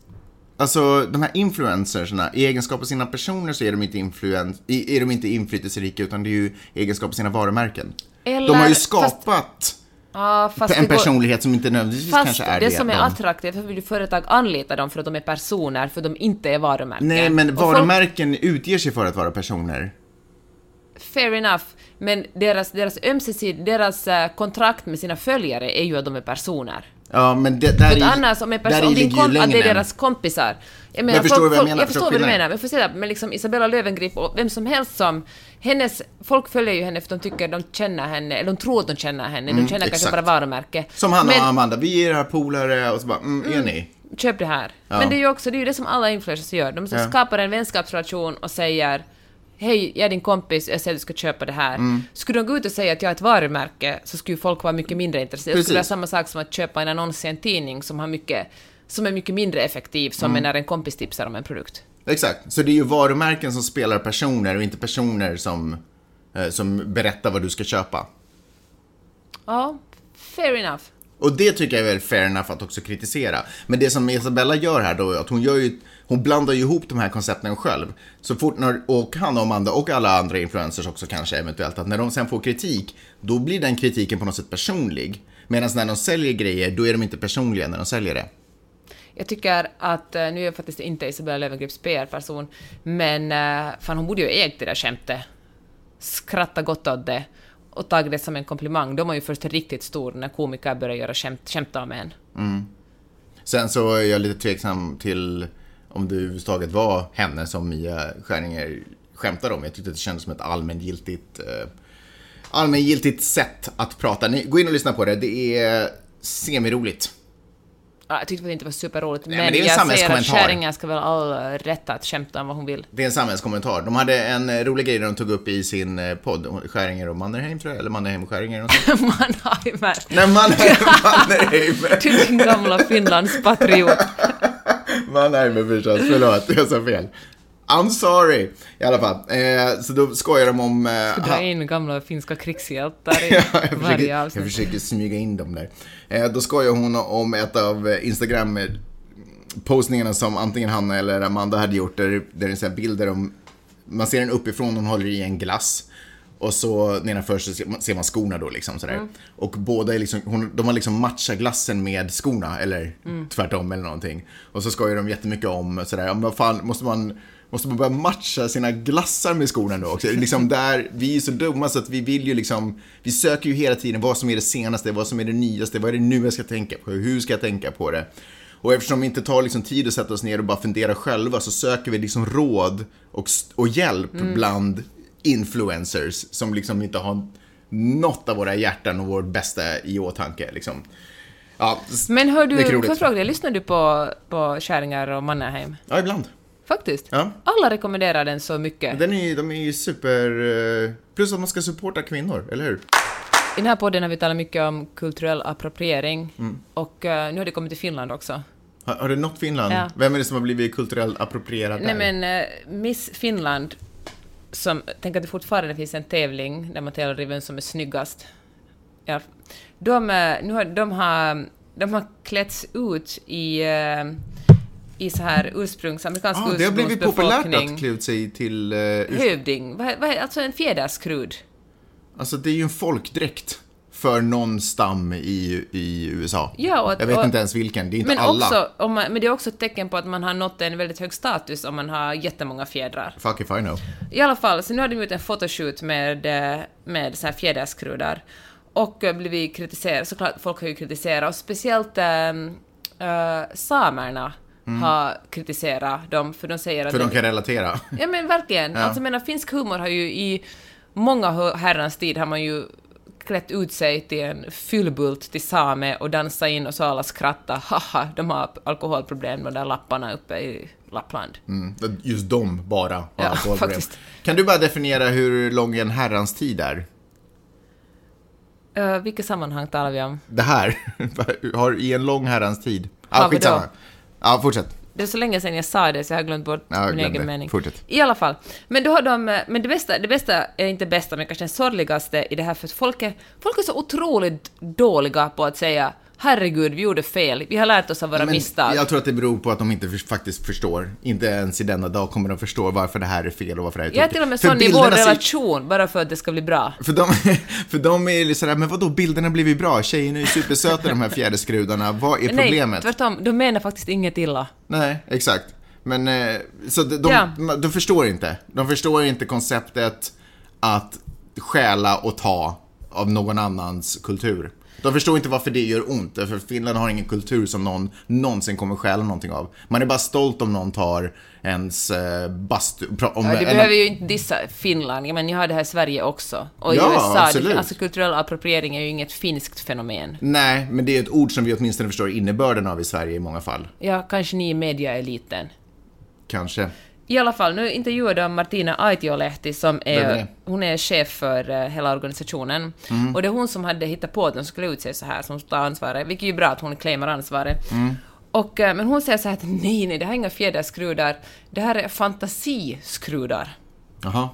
Alltså de här influencersna, i egenskap av sina personer så är de inte, influen, är de inte inflytelserika utan det är ju egenskap av sina varumärken. Eller- de har ju fast- skapat Ja, en det går- personlighet som inte nödvändigtvis Fast kanske är det det. som är de- attraktivt, varför vill företag anlita dem för att de är personer, för att de inte är varumärken? Nej, men Och folk- varumärken utger sig för att vara personer. Fair enough, men deras, deras deras eh, kontrakt med sina följare är ju att de är personer. Ja, men det, där i, annars, om, en person, om din komp, att det är deras kompisar. Jag, jag förstår vad jag menar, Jag förstår förstår vad du menar, men säga, men liksom Isabella Löwengrip och vem som helst som... Hennes, folk följer ju henne för de tycker de känner henne, eller de tror att de känner henne, de känner kanske exakt. bara varumärke. Som men, och Amanda, vi är era polare och så bara, mm, är ni? köp det här. Ja. Men det är ju också det, är ju det som alla influencers gör. De Ja. skapar en vänskapsrelation och säger Hej, jag är din kompis, jag säger att du ska köpa det här. Mm. Skulle de gå ut och säga att jag är ett varumärke så skulle folk vara mycket mindre intresserade. Det skulle vara Precis. samma sak som att köpa en annons i en tidning som, har mycket, som är mycket mindre effektiv som Mm. när en kompis tipsar om en produkt. Exakt, så det är ju varumärken som spelar personer och inte personer som, eh, som berättar vad du ska köpa. Ja, fair enough. Och det tycker jag är väl fair enough att också kritisera. Men det som Isabella gör här då att hon gör ju, hon blandar ju ihop de här koncepten själv. Så fort när, och han och Amanda och alla andra influencers också kanske eventuellt, att när de sen får kritik, då blir den kritiken på något sätt personlig. Medan när de säljer grejer, då är de inte personliga när de säljer det. Jag tycker att, eh, nu är jag faktiskt inte Isabella Löwengrips PR-person, men eh, fan hon borde ju ägt det där skämtet. Skratta gott åt det och tagit det som en komplimang. De var ju först riktigt stor när komiker började göra skämt, skämta om en. Sen så är jag lite tveksam till om det överhuvudtaget var henne som Mia Skäringer skämtade om. Jag tyckte det kändes som ett allmängiltigt, eh, allmängiltigt sätt att prata. Ni, gå in och lyssna på det, det är semiroligt. Ja, jag tyckte det inte var superroligt, Nej, men, men det är en jag säger att kärringar ska väl all rätt att skämta om vad hon vill. Det är en samhällskommentar. De hade en rolig grej de tog upp i sin eh, podd, Skäringer och Mannerheim tror jag, eller Mannerheim och Skäringer. Mannheimer, Nej, Mannerheim, Mannerheim. du din gamla Finlandspatriot. Mannerheim förstås, förlåt, jag sa fel. I'm sorry. I alla fall, eh, så då skojar de om... Eh, Dra in gamla finska krigshjältar i Ja, jag, varje försöker, jag avsnitt. försöker smyga in dem där. Eh, då skojar hon om ett av Instagram postningarna som antingen Hanna eller Amanda hade gjort där, där det är bilder om, man ser den uppifrån, hon håller i en glass. Och så nedanför så ser man- skorna då liksom sådär. Mm. Och båda är liksom, hon, de har liksom matchat glassen med skorna, eller Mm. tvärtom eller någonting. Och så skojar de jättemycket om sådär, ja, men vad fan, måste man, måste man börja matcha sina glassar med skorna då också? Liksom där, vi är så dumma så att vi vill ju liksom, vi söker ju hela tiden vad som är det senaste, vad som är det nyaste, vad är det nu jag ska tänka på, hur ska jag tänka på det? Och eftersom vi inte tar liksom tid att sätta oss ner och bara fundera själva så söker vi liksom råd och, och hjälp Mm. bland influencers som liksom inte har något av våra hjärtan och vårt bästa i åtanke. Liksom. Ja, Men hör du, får jag fråga dig, lyssnar du på, på Kärringar och Mannerheim? Ja, ibland. Faktiskt. Ja. Alla rekommenderar den så mycket. Den är, de är ju super... eh, Plus att man ska supporta kvinnor, eller hur? I den här podden har vi talat mycket om kulturell appropriering Mm. och eh, nu har det kommit till Finland också. Har, har det nått Finland? Ja. Vem är det som har blivit kulturellt approprierad Nej där? men eh, Miss Finland, som, tänk att det fortfarande finns en tävling där man tävlar i vem som är snyggast. Ja. De, eh, nu har, de, har, de har klätts ut i, eh, i så här ursprungs, amerikansk ah, det har blivit populärt att klä ut sig till... Uh, Hövding, vad, vad, alltså en fjäderskrud. alltså det är ju en folkdräkt för någon stam i, i USA. Ja, och Jag vet och- inte ens vilken, det är inte Men, alla. också, man, men det är också ett tecken på att man har nått en väldigt hög status om man har jättemånga fjädrar. Fuck if I know. I alla fall, så nu har de gjort en fotoshoot med, eh, med så här fjäderskrudar. Och eh, blivit kritiserade, såklart folk har ju kritiserat, och speciellt ähm, äh, samerna har kritiserat dem, för de säger att... Mm. För de kan relatera. Ja men verkligen. Ja. Alltså jag menar, finsk humor har ju i många herrans tid har man ju klätt ut sig till en fyllbult till same och dansa in och så alla skratta. Haha, de har alkoholproblem, de där lapparna uppe i Lappland. Mm, just de bara har Ja, alkoholproblem. faktiskt. Kan du bara definiera hur lång en herrans tid är? Uh, vilka sammanhang talar vi om? Det här, har i en lång herrans tid. Ja, Ja, skitsamma. Ja, fortsätt. Det är så länge sedan jag sa det så jag har glömt bort Ja, min egen mening. Fortsätt. I alla fall. Men då har de, men det bästa, det bästa är inte bästa, men kanske det sorgligaste i det här, för att folk är, folk är så otroligt dåliga på att säga herregud, vi gjorde fel, vi har lärt oss av våra Men misstag. Jag tror att det beror på att de inte för, faktiskt förstår. Inte ens i denna dag kommer de förstå varför det här är fel och varför det här är Jag är till och med För sån i vår relation, bara för att det ska bli bra. För de, för de är ju sådär, men vadå, bilderna blev ju bra, tjejerna är ju supersöta de här fjäderskrudarna, vad är problemet? Nej, tvärtom, de menar faktiskt inget illa. Nej, exakt. Men, eh, så de, de, Ja. de förstår inte. De förstår inte konceptet att stjäla och ta av någon annans kultur. De förstår inte varför det gör ont, för Finland har ingen kultur som någon någonsin kommer stjäla någonting av. Man är bara stolt om någon tar ens eh, bastu... Om Ja, du behöver ju inte dissa Finland, men ni har det här i Sverige också. Och i Ja, USA, absolut. alltså kulturell appropriering är ju inget finskt fenomen. Nej, men det är ett ord som vi åtminstone förstår innebörden av i Sverige i många fall. Ja, kanske ni i mediaeliten. Kanske. I alla fall, nu intervjuade de Martina Aitiolehti som är är, hon är chef för eh, hela organisationen. Mm. Och det är hon som hade hittat på att de skulle utse så här, som tar ansvaret, vilket är ju bra att hon claimar ansvaret. Mm. Och, eh, men hon säger så här att nej, nej, det här är inga fjäderskrudar, det här är fantasiskrudar. Jaha.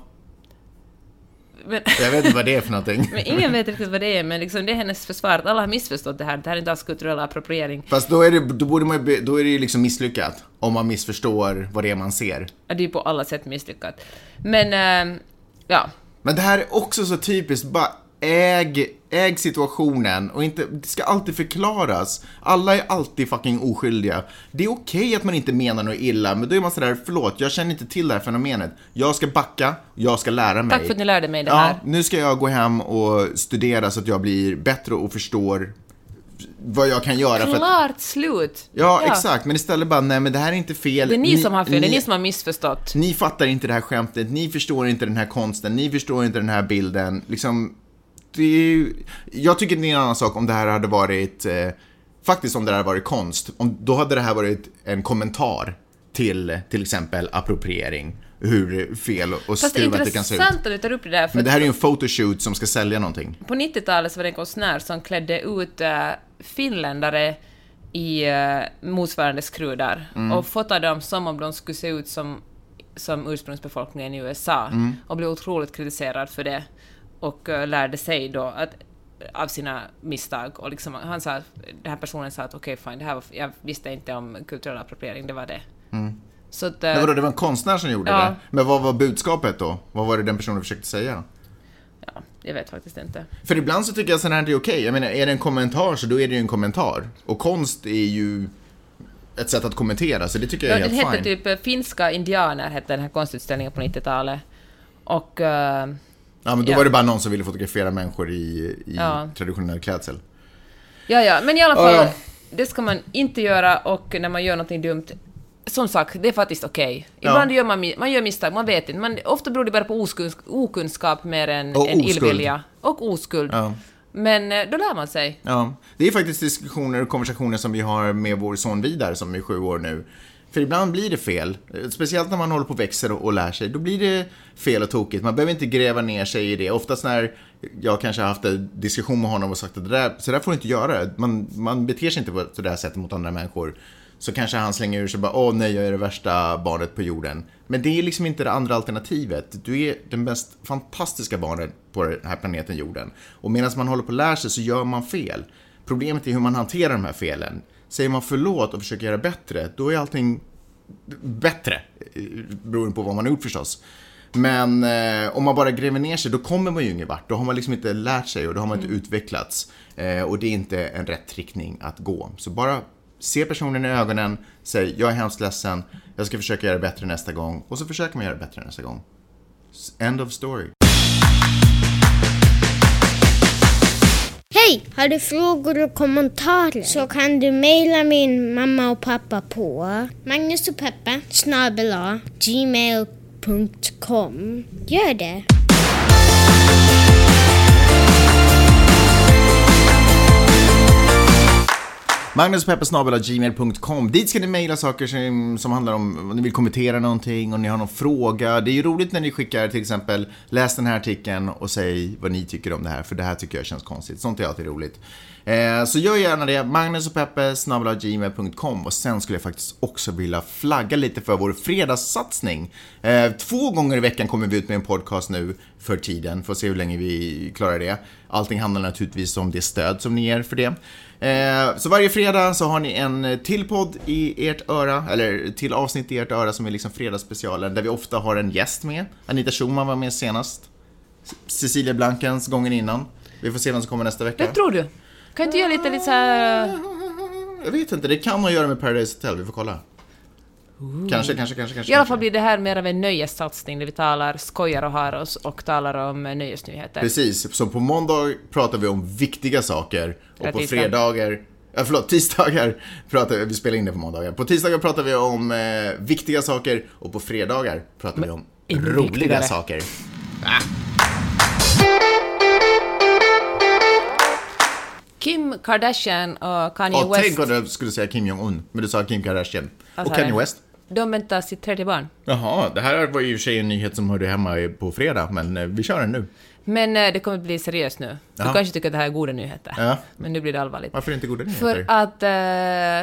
Men, Jag vet inte vad det är för någonting. men ingen vet riktigt vad det är, men liksom det är hennes försvar att alla har missförstått det här, det här är inte alls kulturell appropriering. Fast då är det, då borde man, då är det ju liksom misslyckat. Om man missförstår vad det är man ser. Ja, Det är ju på alla sätt misslyckat. Men, eh, ja. Men det här är också så typiskt, bara äg, äg situationen och inte, det ska alltid förklaras. Alla är alltid fucking oskyldiga. Det är okej att man inte menar något illa, men då är man sådär, förlåt, jag känner inte till det här fenomenet. Jag ska backa, jag ska lära mig. Tack för att ni lärde mig det här. Ja, nu ska jag gå hem och studera så att jag blir bättre och förstår vad jag kan göra för att... Klart slut! Ja, exakt, men istället bara, nej men det här är inte fel. Det är ni, som har fel, det är ni som har missförstått. Ni fattar inte det här skämtet, ni förstår inte den här konsten, ni förstår inte den här bilden. Liksom, det är ju, jag tycker det är en annan sak om det här hade varit, eh, faktiskt om det här hade varit konst. Om, då hade det här varit en kommentar till till exempel appropriering. Hur fel och Fast det kan se ut. intressant att du tar upp det där, för Men det här är ju en photoshoot som ska sälja någonting. på 90-talet så var det en konstnär som klädde ut äh, finländare i äh, motsvarande skrudar Mm. och fotade dem som om de skulle se ut som, som ursprungsbefolkningen i USA Mm. och blev otroligt kritiserad för det och äh, lärde sig då att av sina misstag och liksom, han sa, den här personen sa att okej fine, det här var, jag visste inte om kulturell appropriering, det var det. Så att, Men vadå, det var en konstnär som gjorde Ja. det? Men vad var budskapet då? Vad var det den personen försökte säga? ja, jag vet faktiskt inte. För ibland så tycker jag sånt här är okej. Jag menar, är det en kommentar så då är det ju en kommentar. Och konst är ju ett sätt att kommentera, så det tycker jag är Ja, helt hette fine. typ eh, Finska indianer, hette den här konstutställningen på 90-talet. Och... eh, Ja, men då ja. var det bara någon som ville fotografera människor i, i Ja. traditionell klädsel. ja, ja, men i alla fall, Ja, ja. det ska man inte göra och när man gör någonting dumt, som sagt, det är faktiskt okej. Ja. Ibland gör man, man gör misstag, man vet inte. Man, ofta beror det bara på okunskap mer än, Och än illvilja. Och oskuld. Ja. Men eh, då lär man sig. Ja, det är faktiskt diskussioner och konversationer som vi har med vår son Vidar som är sju år nu. För ibland blir det fel, speciellt när man håller på och växer och, och lär sig. Då blir det fel och tokigt. Man behöver inte gräva ner sig i det. Oftast när jag kanske har haft en diskussion med honom och sagt att det där, så där får du inte göra. Man, man beter sig inte på det där sättet mot andra människor. Så kanske han slänger ur sig bara åh nej, jag är det värsta barnet på jorden. Men det är liksom inte det andra alternativet. Du är den mest fantastiska barnet på den här planeten jorden. Och medan man håller på och lär sig så gör man fel. Problemet är hur man hanterar de här felen. Säger man förlåt och försöker göra bättre, då är allting bättre. eh, Beroende på vad man har gjort förstås. Men eh, om man bara gräver ner sig, då kommer man ju ingen vart. Då har man liksom inte lärt sig och då har man inte utvecklats. Eh, och det är inte en rätt riktning att gå. Så bara se personen i ögonen, säg jag är hemskt ledsen, jag ska försöka göra det bättre nästa gång. Och så försöker man göra det bättre nästa gång. End of story. Hej! Har du frågor och kommentarer så kan du mejla min mamma och pappa på Magnus gmail.com. Gör det! Magnuspeppesnabel.gmail.com Dit ska ni mejla saker som, som handlar om om ni vill kommentera någonting, om ni har någon fråga. Det är ju roligt när ni skickar till exempel läs den här artikeln och säg vad ni tycker om det här, för det här tycker jag känns konstigt. Sånt är alltid roligt. Eh, så gör gärna det, magnusochpeppe.gmail.com och sen skulle jag faktiskt också vilja flagga lite för vår fredagssatsning. Eh, två gånger i veckan kommer vi ut med en podcast nu för tiden, får se hur länge vi klarar det. Allting handlar naturligtvis om det stöd som ni ger för det. Eh, så varje fredag så har ni en till podd i ert öra, eller till avsnitt i ert öra som är liksom fredagsspecialen, där vi ofta har en gäst med. Anita Schumann var med senast. Cecilia Blankens gången innan. Vi får se vem som kommer nästa vecka. Vem tror du? Kan inte göra lite, lite så här... Jag vet inte, det kan ha att göra med Paradise Hotel, vi får kolla. Kanske, kanske, kanske, kanske. I alla fall blir det här mer av en nöjessatsning där vi talar, skojar och har oss och talar om eh, nöjesnyheter. Precis, så på måndag pratar vi om viktiga saker och på fredagar Ja, förlåt, tisdagar pratar vi, vi spelar in det på måndagar. På tisdagar pratar vi om eh, viktiga saker och på fredagar pratar vi om roliga viktigare. saker. Kim Kardashian och Kanye Och West, tänk om du skulle säga Kim Jong-Un, men du sa Kim Kardashian. Och Kanye? West. De väntar sitt tredje barn. Jaha, det här var ju i och för sig en nyhet som hörde hemma på fredag, men eh, vi kör den nu. Men eh, det kommer bli seriöst nu. Du Ja. kanske tycker att det här är goda nyheter. Ja. Men nu blir det allvarligt. Varför inte goda nyheter? För att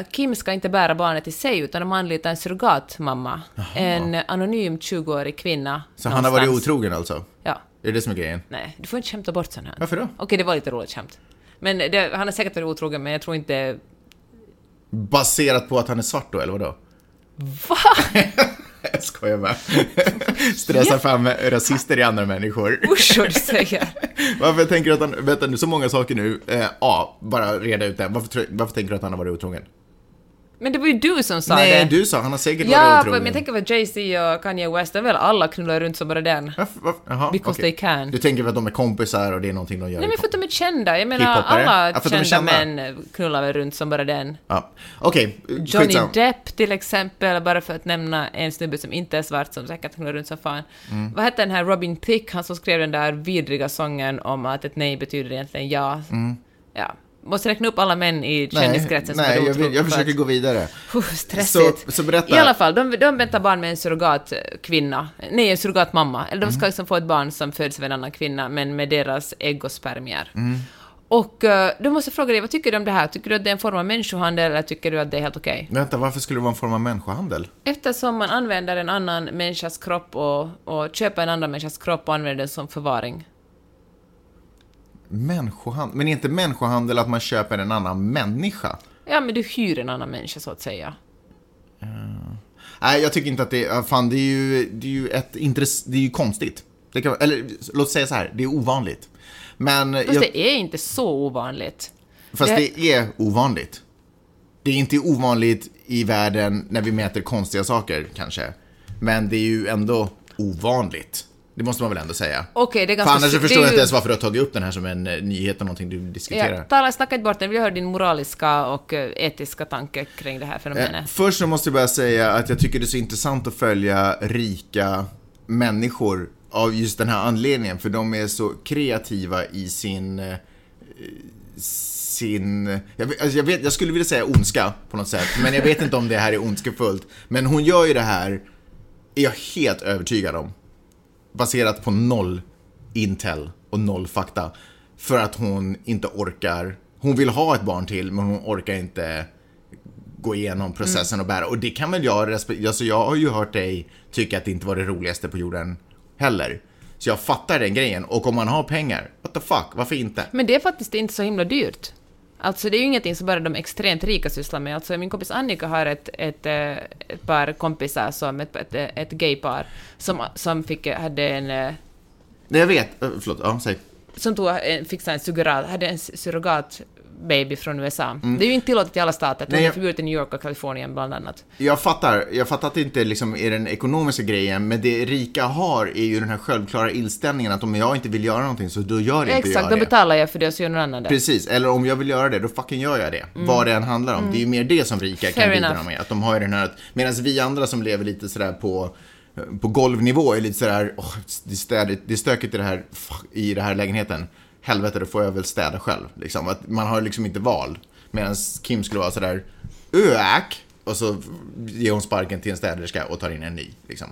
eh, Kim ska inte bära barnet i sig, utan de anlitar en surrogatmamma. En anonym 20-årig kvinna. Så han har varit någonstans. otrogen alltså? Ja. Är det det som är grejen? Nej, du får inte skämta bort sånt här. Varför då? Okej, det var lite roligt skämt. Men det, han har säkert varit otrogen, men jag tror inte... Baserat på att han är svart då, eller vadå? Va? Jag skojar bara. Stressar fram rasister i andra människor. Usch vad du säger. Varför tänker du att han, vänta nu, så många saker nu. Eh, ja, bara reda ut det. Varför, varför tänker du att han har varit otrogen? Men det var ju du som sa Nej, det. du sa, han har säkert Ja, varit men otrogen. jag tänker på Jay-Z och Kanye West, de väl alla knullar runt som bara den. Jaha, Because okej. they can. Du tänker att de är kompisar och det är någonting de gör? Nej men för att de är kända. Jag menar, alla Ja, är kända, kända. män knullar väl runt som bara den. Ja, okej. Johnny skitsam. Depp till exempel, bara för att nämna en snubbe som inte är svart som säkert knullar runt som fan. Mm. Vad hette den här Robin Thicke, han som skrev den där vidriga sången om att ett nej betyder egentligen ja. Ja. Måste räkna upp alla män i Mm. Nej, kändiskretsen som nej jag, vill, jag för försöker gå vidare. Puh, stressigt. Så, så berätta. I alla fall, de, de väntar barn med en surrogatkvinna. Nej, en surrogatmamma. Eller de Mm. ska liksom få ett barn som föds av en annan kvinna, men med deras ägg och spermier. Mm. Och uh, då måste fråga dig, vad tycker du om det här? Tycker du att det är en form av människohandel, eller tycker du att det är helt okej? Vänta, varför skulle det vara en form av människohandel? Eftersom man använder en annan människas kropp och, och köper en annan människas kropp och använder den som förvaring. Människohandel? Men är inte människohandel att man köper en annan människa? Ja, men du hyr en annan människa, så att säga. Nej, jag tycker inte att det är... Fan, det är ju, det är ju ett intress... Det är ju konstigt. Det kan, eller låt säga så här, det är ovanligt. Men... Fast jag, det är inte så ovanligt. fast det- det är ovanligt. Det är inte ovanligt i världen när vi mäter konstiga saker, kanske. Men det är ju ändå ovanligt. Det måste man väl ändå säga. Okej, det är För ganska... annars så förstår jag ju- inte ens varför du har tagit upp den här som en eh, nyhet och någonting du diskuterar. Ja, tala, snacka inte bort den, vi hör din moraliska och eh, etiska tanke kring det här Eh, fenomenet. Först så måste jag bara säga att jag tycker det är så intressant att följa rika människor av just den här anledningen, för de är så kreativa i sin... eh, sin... Jag, alltså jag, vet, jag skulle vilja säga ondska på något sätt, men jag vet inte om det här är ondskefullt. Men hon gör ju det här, är jag helt övertygad om, baserat på noll intel och noll fakta. För att hon inte orkar, hon vill ha ett barn till, men hon orkar inte gå igenom processen och bära. Och det kan väl jag respektera, alltså jag har ju hört dig tycka att det inte var det roligaste på jorden heller. Så jag fattar den grejen. Och om man har pengar, what the fuck, varför inte? Men det är faktiskt inte så himla dyrt. Alltså det är ju ingenting som bara de extremt rika sysslar med. Alltså min kompis Annika har ett, ett, eh, ett par kompisar, som ett, ett, ett gaypar, som, som fick, hade en... eh, Nej, jag vet, Eh, förlåt, ja, säg. Som tog, fick en surrogat, hade en surrogat baby från USA. Mm. Det är ju inte tillåtet i alla stater, det är förbjudet i New York och Kalifornien bland annat. Jag fattar, jag fattar att det inte liksom är den ekonomiska grejen, men det rika har är ju den här självklara inställningen att om jag inte vill göra någonting så då gör inte Exakt, jag då det. betalar jag för det och så gör någon annan det. Precis, eller om jag vill göra det, då fucking gör jag det. Vad det än handlar om. Det är ju mer det som rika Mm. Fair kan bidra enough. med. Att de har ju den här, medan vi andra som lever lite sådär på, på golvnivå är lite sådär, åh, det, är städigt, det är stökigt i det här, i den här lägenheten. Helvete, då får jag väl städa själv. Liksom. Att man har liksom inte val. Medan Kim skulle vara sådär, öak, och så ger hon sparken till en städerska och tar in en ny. Liksom.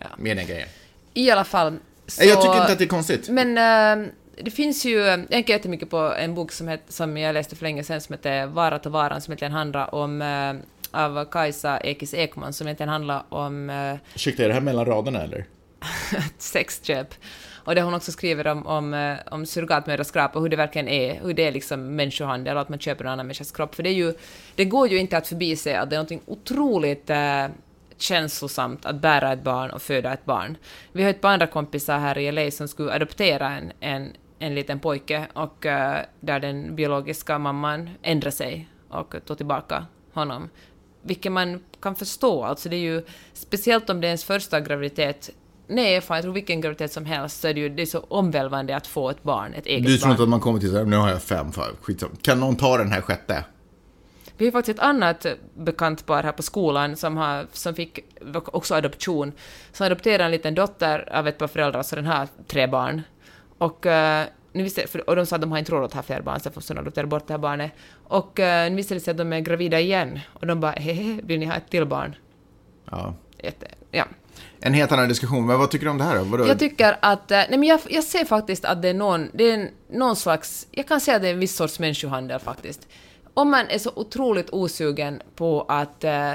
Ja. Med den grejen. I alla fall. Så, Jag tycker inte att det är konstigt. Men äh, det finns ju, jag tänker jättemycket på en bok som, het, som jag läste för länge sedan som heter Varat och varan, som egentligen handlar om eh, av Kajsa Ekis Ekman, som egentligen handlar om eh, Ursäkta, är det här mellan raderna eller? sexköp. Och det hon också skriver om, om, eh, om surrogatmödraskap och hur det verkligen är, hur det är liksom människohandel och att man köper en annan människas kropp. För det, är ju, det går ju inte att förbise att det är något otroligt eh, känslosamt att bära ett barn och föda ett barn. Vi har ett par andra kompisar här i LA som skulle adoptera en, en, en liten pojke och uh, där den biologiska mamman ändrade sig och tog tillbaka honom. Vilket man kan förstå, alltså det är ju speciellt om det är ens första graviditet Nej, jag tror vilken graviditet som helst så är det ju det är så omvälvande att få ett barn, ett eget barn. Du tror inte att man kommer till så här, nu har jag fem, fan, skitsamma. Kan någon ta den här sjätte? Vi har faktiskt ett annat bekant par här på skolan som, har, som fick också adoption. Som adopterade en liten dotter av ett par föräldrar, så den har tre barn. Och, uh, nu visste, för, och de sa att de har inte råd att ha fler barn, så de adoptera bort det här barnet. Och uh, nu visade det sig att de är gravida igen. Och de bara, hehe, vill ni ha ett till barn? Ja. Jätte, ja. En helt annan diskussion, men vad tycker du om det här då? Vadå? Jag tycker att, eh, nej men jag, jag ser faktiskt att det är någon, det är någon slags, jag kan säga att det är en viss sorts människohandel faktiskt om man är så otroligt osugen på att eh,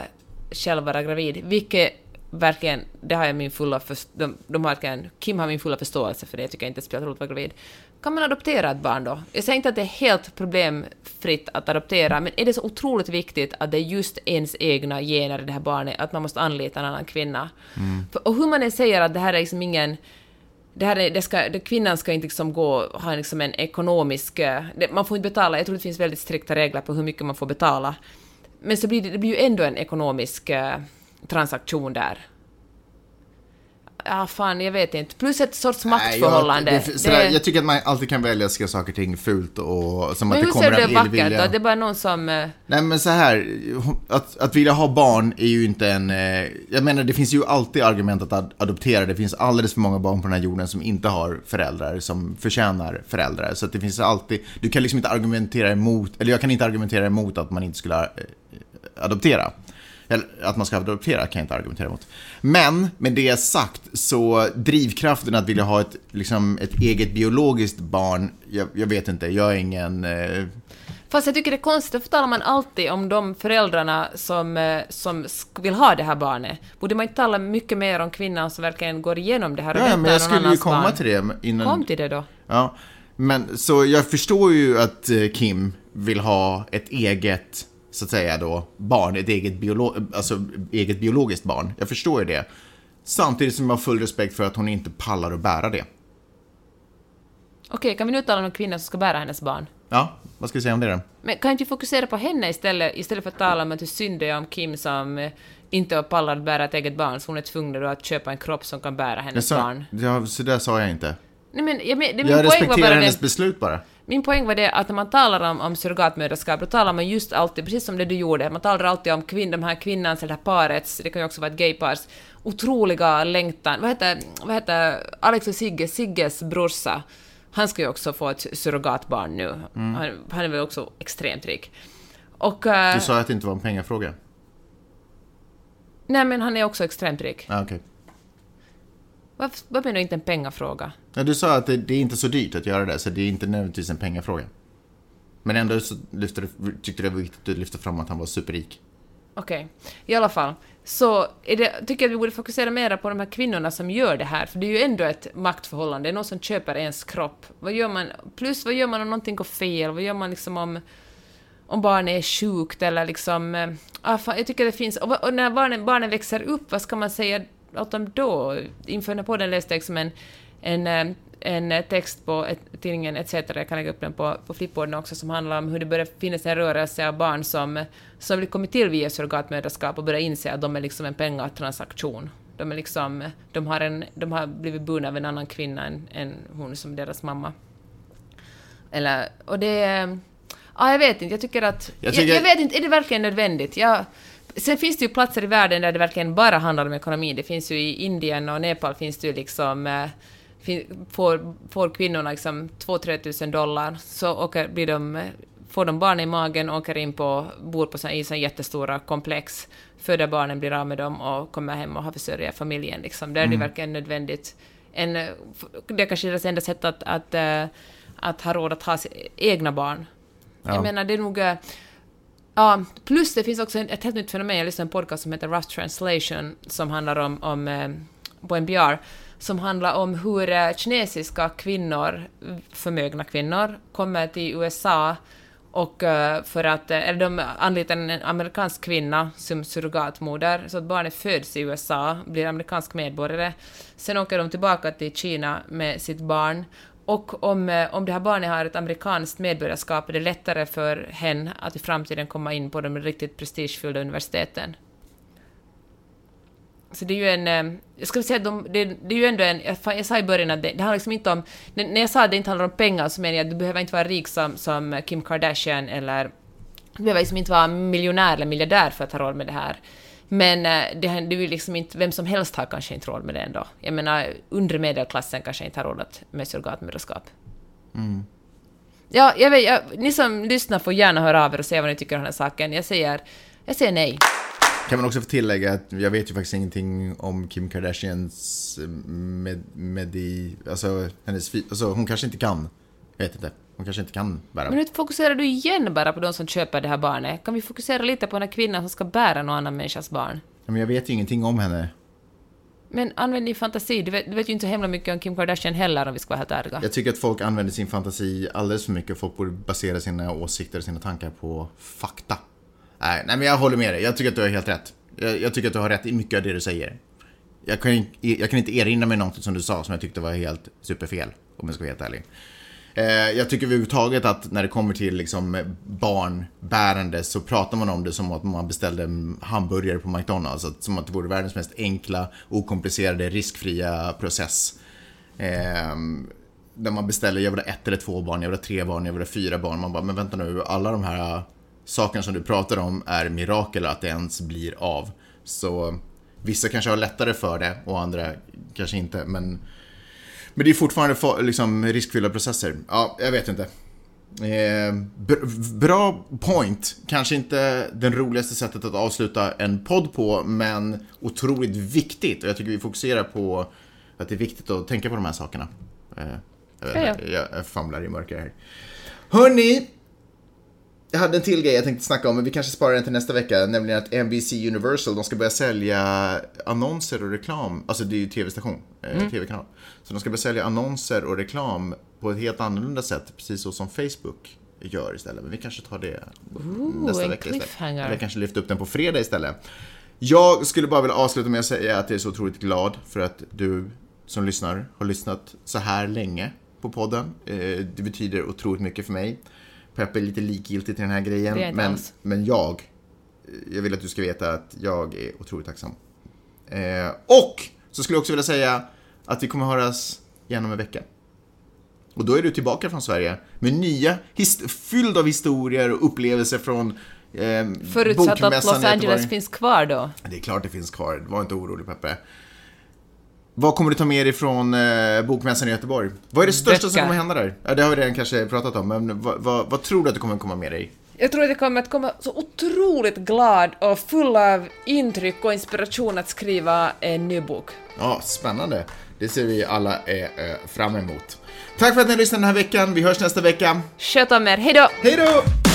själv vara gravid, vilket verkligen, det har jag min fulla först, de, de har verkligen, Kim har min fulla förståelse för det, jag tycker inte det spelar roligt att vara gravid. Kan man adoptera ett barn då? Jag säger inte att det är helt problemfritt att adoptera, men är det så otroligt viktigt att det är just ens egna gener i det här barnet, att man måste anlita en annan kvinna? Mm. För, och hur man än säger att det här är liksom ingen det här är, det ska, det, kvinnan ska inte liksom gå, ha liksom en ekonomisk... Eh, det, man får inte betala, jag tror det finns väldigt strikta regler på hur mycket man får betala. Men så blir det, det blir ju ändå en ekonomisk eh, transaktion där. Ja, fan, jag vet inte. Plus ett sorts maktförhållande. Nej, jag, det, det, jag tycker att man alltid kan välja att skriva saker och ting fult och som men att det kommer av illvilja. hur ser det vackert då? Det är bara någon som... Eh, Nej, men så här. Att, att vilja ha barn är ju inte en... Eh, jag menar, det finns ju alltid argument att adoptera. Det finns alldeles för många barn på den här jorden som inte har föräldrar, som förtjänar föräldrar. Så att det finns alltid... Du kan liksom inte argumentera emot, eller jag kan inte argumentera emot att man inte skulle eh, adoptera. Eller att man ska adoptera kan jag inte argumentera emot. Men med det sagt så drivkraften att vilja ha ett, liksom, ett eget biologiskt barn, jag, jag vet inte, jag är ingen... Eh... Fast jag tycker det är konstigt, för talar man alltid om de föräldrarna som, eh, som vill ha det här barnet. Borde man inte tala mycket mer om kvinnan som verkligen går igenom det här och Ja, men jag skulle ju komma barn. till det innan... Kom till det då. Ja, men så jag förstår ju att eh, Kim vill ha ett eget så att säga då, barn, ett eget, biolo alltså, eget biologiskt barn. Jag förstår ju det. Samtidigt som jag har full respekt för att hon inte pallar att bära det. Okej, kan vi nu tala om en kvinna som ska bära hennes barn? Ja, vad ska vi säga om det då? Men kan inte vi fokusera på henne istället, istället för att tala om att hur synd det är om Kim som eh, inte pallar att bära ett eget barn, så hon är tvungen att köpa en kropp som kan bära hennes sa, barn. Ja, så där sa jag inte. Nej, men, jag, men, det, jag respekterar hennes det, beslut bara. Min poäng var det att när man talar om, om surrogatmödraskap, då talar man just alltid, precis som det du gjorde, man talar alltid om kvinn, de här kvinnans, eller det här parets, det kan ju också vara ett gaypars, otroliga längtan. Vad heter, vad heter Alex och Sigge, Sigges brorsa? Han ska ju också få ett surrogatbarn nu. Mm. Han, han, är väl också extremt rik. Och, uh, du sa att det inte var en pengafråga. Nej, men han är också extremt rik. Ah, okay. Vad, vad menar du inte en pengafråga? Ja, du sa att det, det, är inte så dyrt att göra det, så det är inte nödvändigtvis en pengafråga. Men ändå så tyckte du, tyckte det var viktigt att lyfta fram att han var superrik. Okej, okay. i alla fall. Så är det, tycker jag att vi borde fokusera mer på de här kvinnorna som gör det här, för det är ju ändå ett maktförhållande, det är någon som köper ens kropp. Vad gör man, plus vad gör man om någonting går fel, vad gör man liksom om, om barnet är sjukt eller liksom... Eh, ah, fan, jag tycker det finns... Och, och när barnen, barnen växer upp, vad ska man säga åt dem då? Inför den här podden läste jag liksom en, en, eh, en text på ett, tidningen ETC, jag kan lägga upp den på, på Flipboarden också, som handlar om hur det börjar finnas en rörelse av barn som, som kommit till via surrogatmödraskap och börjar inse att de är liksom en pengatransaktion. De, är liksom, de, har en, de har blivit burna av en annan kvinna än, än hon som deras mamma. Eller, och det... Ja, jag vet inte, jag tycker att... Jag, tycker... jag, jag vet inte, är det verkligen nödvändigt? Jag, Sen finns det ju platser i världen där det verkligen bara handlar om ekonomi. Det finns ju i Indien och Nepal finns det ju liksom eh, får, får kvinnorna liksom 2-3 tusen dollar så åker, blir de, får de barn i magen, åker in på, bor på så, i så jättestora komplex, föder barnen, blir av med dem och kommer hem och har försörjer familjen. Liksom. Där är det mm. verkligen nödvändigt. en, det är kanske deras enda sätt att, att, eh, att ha råd att ha egna barn. Ja. Jag menar, det är nog... eh, Ja, plus det finns också ett helt nytt fenomen. Jag lyssnade på en podcast som heter Rough Translation som handlar om, om eh, på NPR, som handlar om hur eh, kinesiska kvinnor, förmögna kvinnor, kommer till USA och eh, för att, eh, eller de anlitar en amerikansk kvinna som surrogatmoder, så att barnet föds i USA, blir amerikansk medborgare. Sen åker de tillbaka till Kina med sitt barn och om, om det här barnet har ett amerikanskt medborgarskap är det lättare för henne att i framtiden komma in på de riktigt prestigefyllda universiteten. Så det är ju en... eh, Jag skulle säga att de, det, det är ju ändå en... Jag, jag sa i början att det, det handlar liksom inte om... När jag sa att det inte handlar om pengar så menar jag att du behöver inte vara rik som, som Kim Kardashian eller... Du behöver liksom inte vara miljonär eller miljardär för att ha råd med det här. Men eh, det, är ju liksom inte... Vem som helst har kanske inte råd med det ändå. Jag menar, undre medelklassen kanske inte har råd med surrogatmödraskap. Ja, jag vet, jag, ni som lyssnar får gärna höra av er och säga vad ni tycker om den här saken. Jag säger, jag säger nej. Kan man också få tillägga att jag vet ju faktiskt ingenting om Kim Kardashians eh, med, med i, alltså hennes, alltså hon kanske inte kan, jag vet inte, hon kanske inte kan bära. Men nu fokuserar du igen bara på de som köper det här barnet. Kan vi fokusera lite på den här kvinnan som ska bära någon annan människas barn? Men jag vet ju ingenting om henne. Men använd din fantasi. Du vet, du vet ju inte så himla mycket om Kim Kardashian heller om vi ska vara helt ärliga. Jag tycker att folk använder sin fantasi alldeles för mycket. Folk borde basera sina åsikter och sina tankar på fakta. Nej, nej men jag håller med dig. Jag tycker att du har helt rätt. Jag, jag tycker att du har rätt i mycket av det du säger. Jag kan, jag kan inte erinra mig något som du sa som jag tyckte var helt superfel, om jag ska vara helt ärlig. Eh, jag tycker överhuvudtaget att när det kommer till liksom barnbärande så pratar man om det som att man beställde en hamburgare på McDonalds. Att- Som att det vore världens mest enkla, okomplicerade, riskfria process. Ehm, där man beställer, jag vill ha ett eller två barn, jag vill ha tre barn, jag vill ha fyra barn. Man bara, men vänta nu, alla de här sakerna som du pratar om är mirakel att det ens blir av. Så vissa kanske har lättare för det och andra kanske inte, men men det är fortfarande fa- liksom, riskfyllda processer. Ja, jag vet inte. Eh, br- bra point. Kanske inte den roligaste sättet att avsluta en podd på, men otroligt viktigt. Och jag tycker vi fokuserar på att det är viktigt att tänka på de här sakerna. Eh, jag, vet, Ja, inte, jag famlar i mörker här. Hörni! Jag hade en till grej jag tänkte snacka om, men vi kanske sparar den till nästa vecka. Nämligen att NBC Universal, de ska börja sälja annonser och reklam. Alltså det är ju tv-station, eh, tv-kanal. Så de ska börja sälja annonser och reklam på ett helt annorlunda sätt. Precis så som Facebook gör istället. Men vi kanske tar det nästa en vecka istället. Eller kanske lyfta upp den på fredag istället. Jag skulle bara vilja avsluta med att säga att jag är så otroligt glad för att du som lyssnar har lyssnat så här länge på podden. Eh, Det betyder otroligt mycket för mig. Peppe är lite likgiltig till den här grejen. Men, alls. men jag, jag vill att du ska veta att jag är otroligt tacksam. Eh, och så skulle jag också vilja säga att vi kommer höras igen om en vecka. Och då är du tillbaka från Sverige med nya, fylld av historier och upplevelser från eh, Förutsatt att Los Angeles finns kvar då. Det är klart det finns kvar, var inte orolig Peppe. Vad kommer du ta med dig från eh, Bokmässan i Göteborg? Vad är det största som Böcker. kommer hända där? Ja, det har vi redan kanske pratat om, men vad, vad, vad tror du att du kommer komma med dig? Jag tror att jag kommer att komma så otroligt glad och full av intryck och inspiration att skriva en ny bok. Ja, spännande. Det ser vi alla eh, eh, fram emot. Tack för att ni lyssnade den här veckan. Vi hörs nästa vecka. Sköt om er, hejdå! Hej då!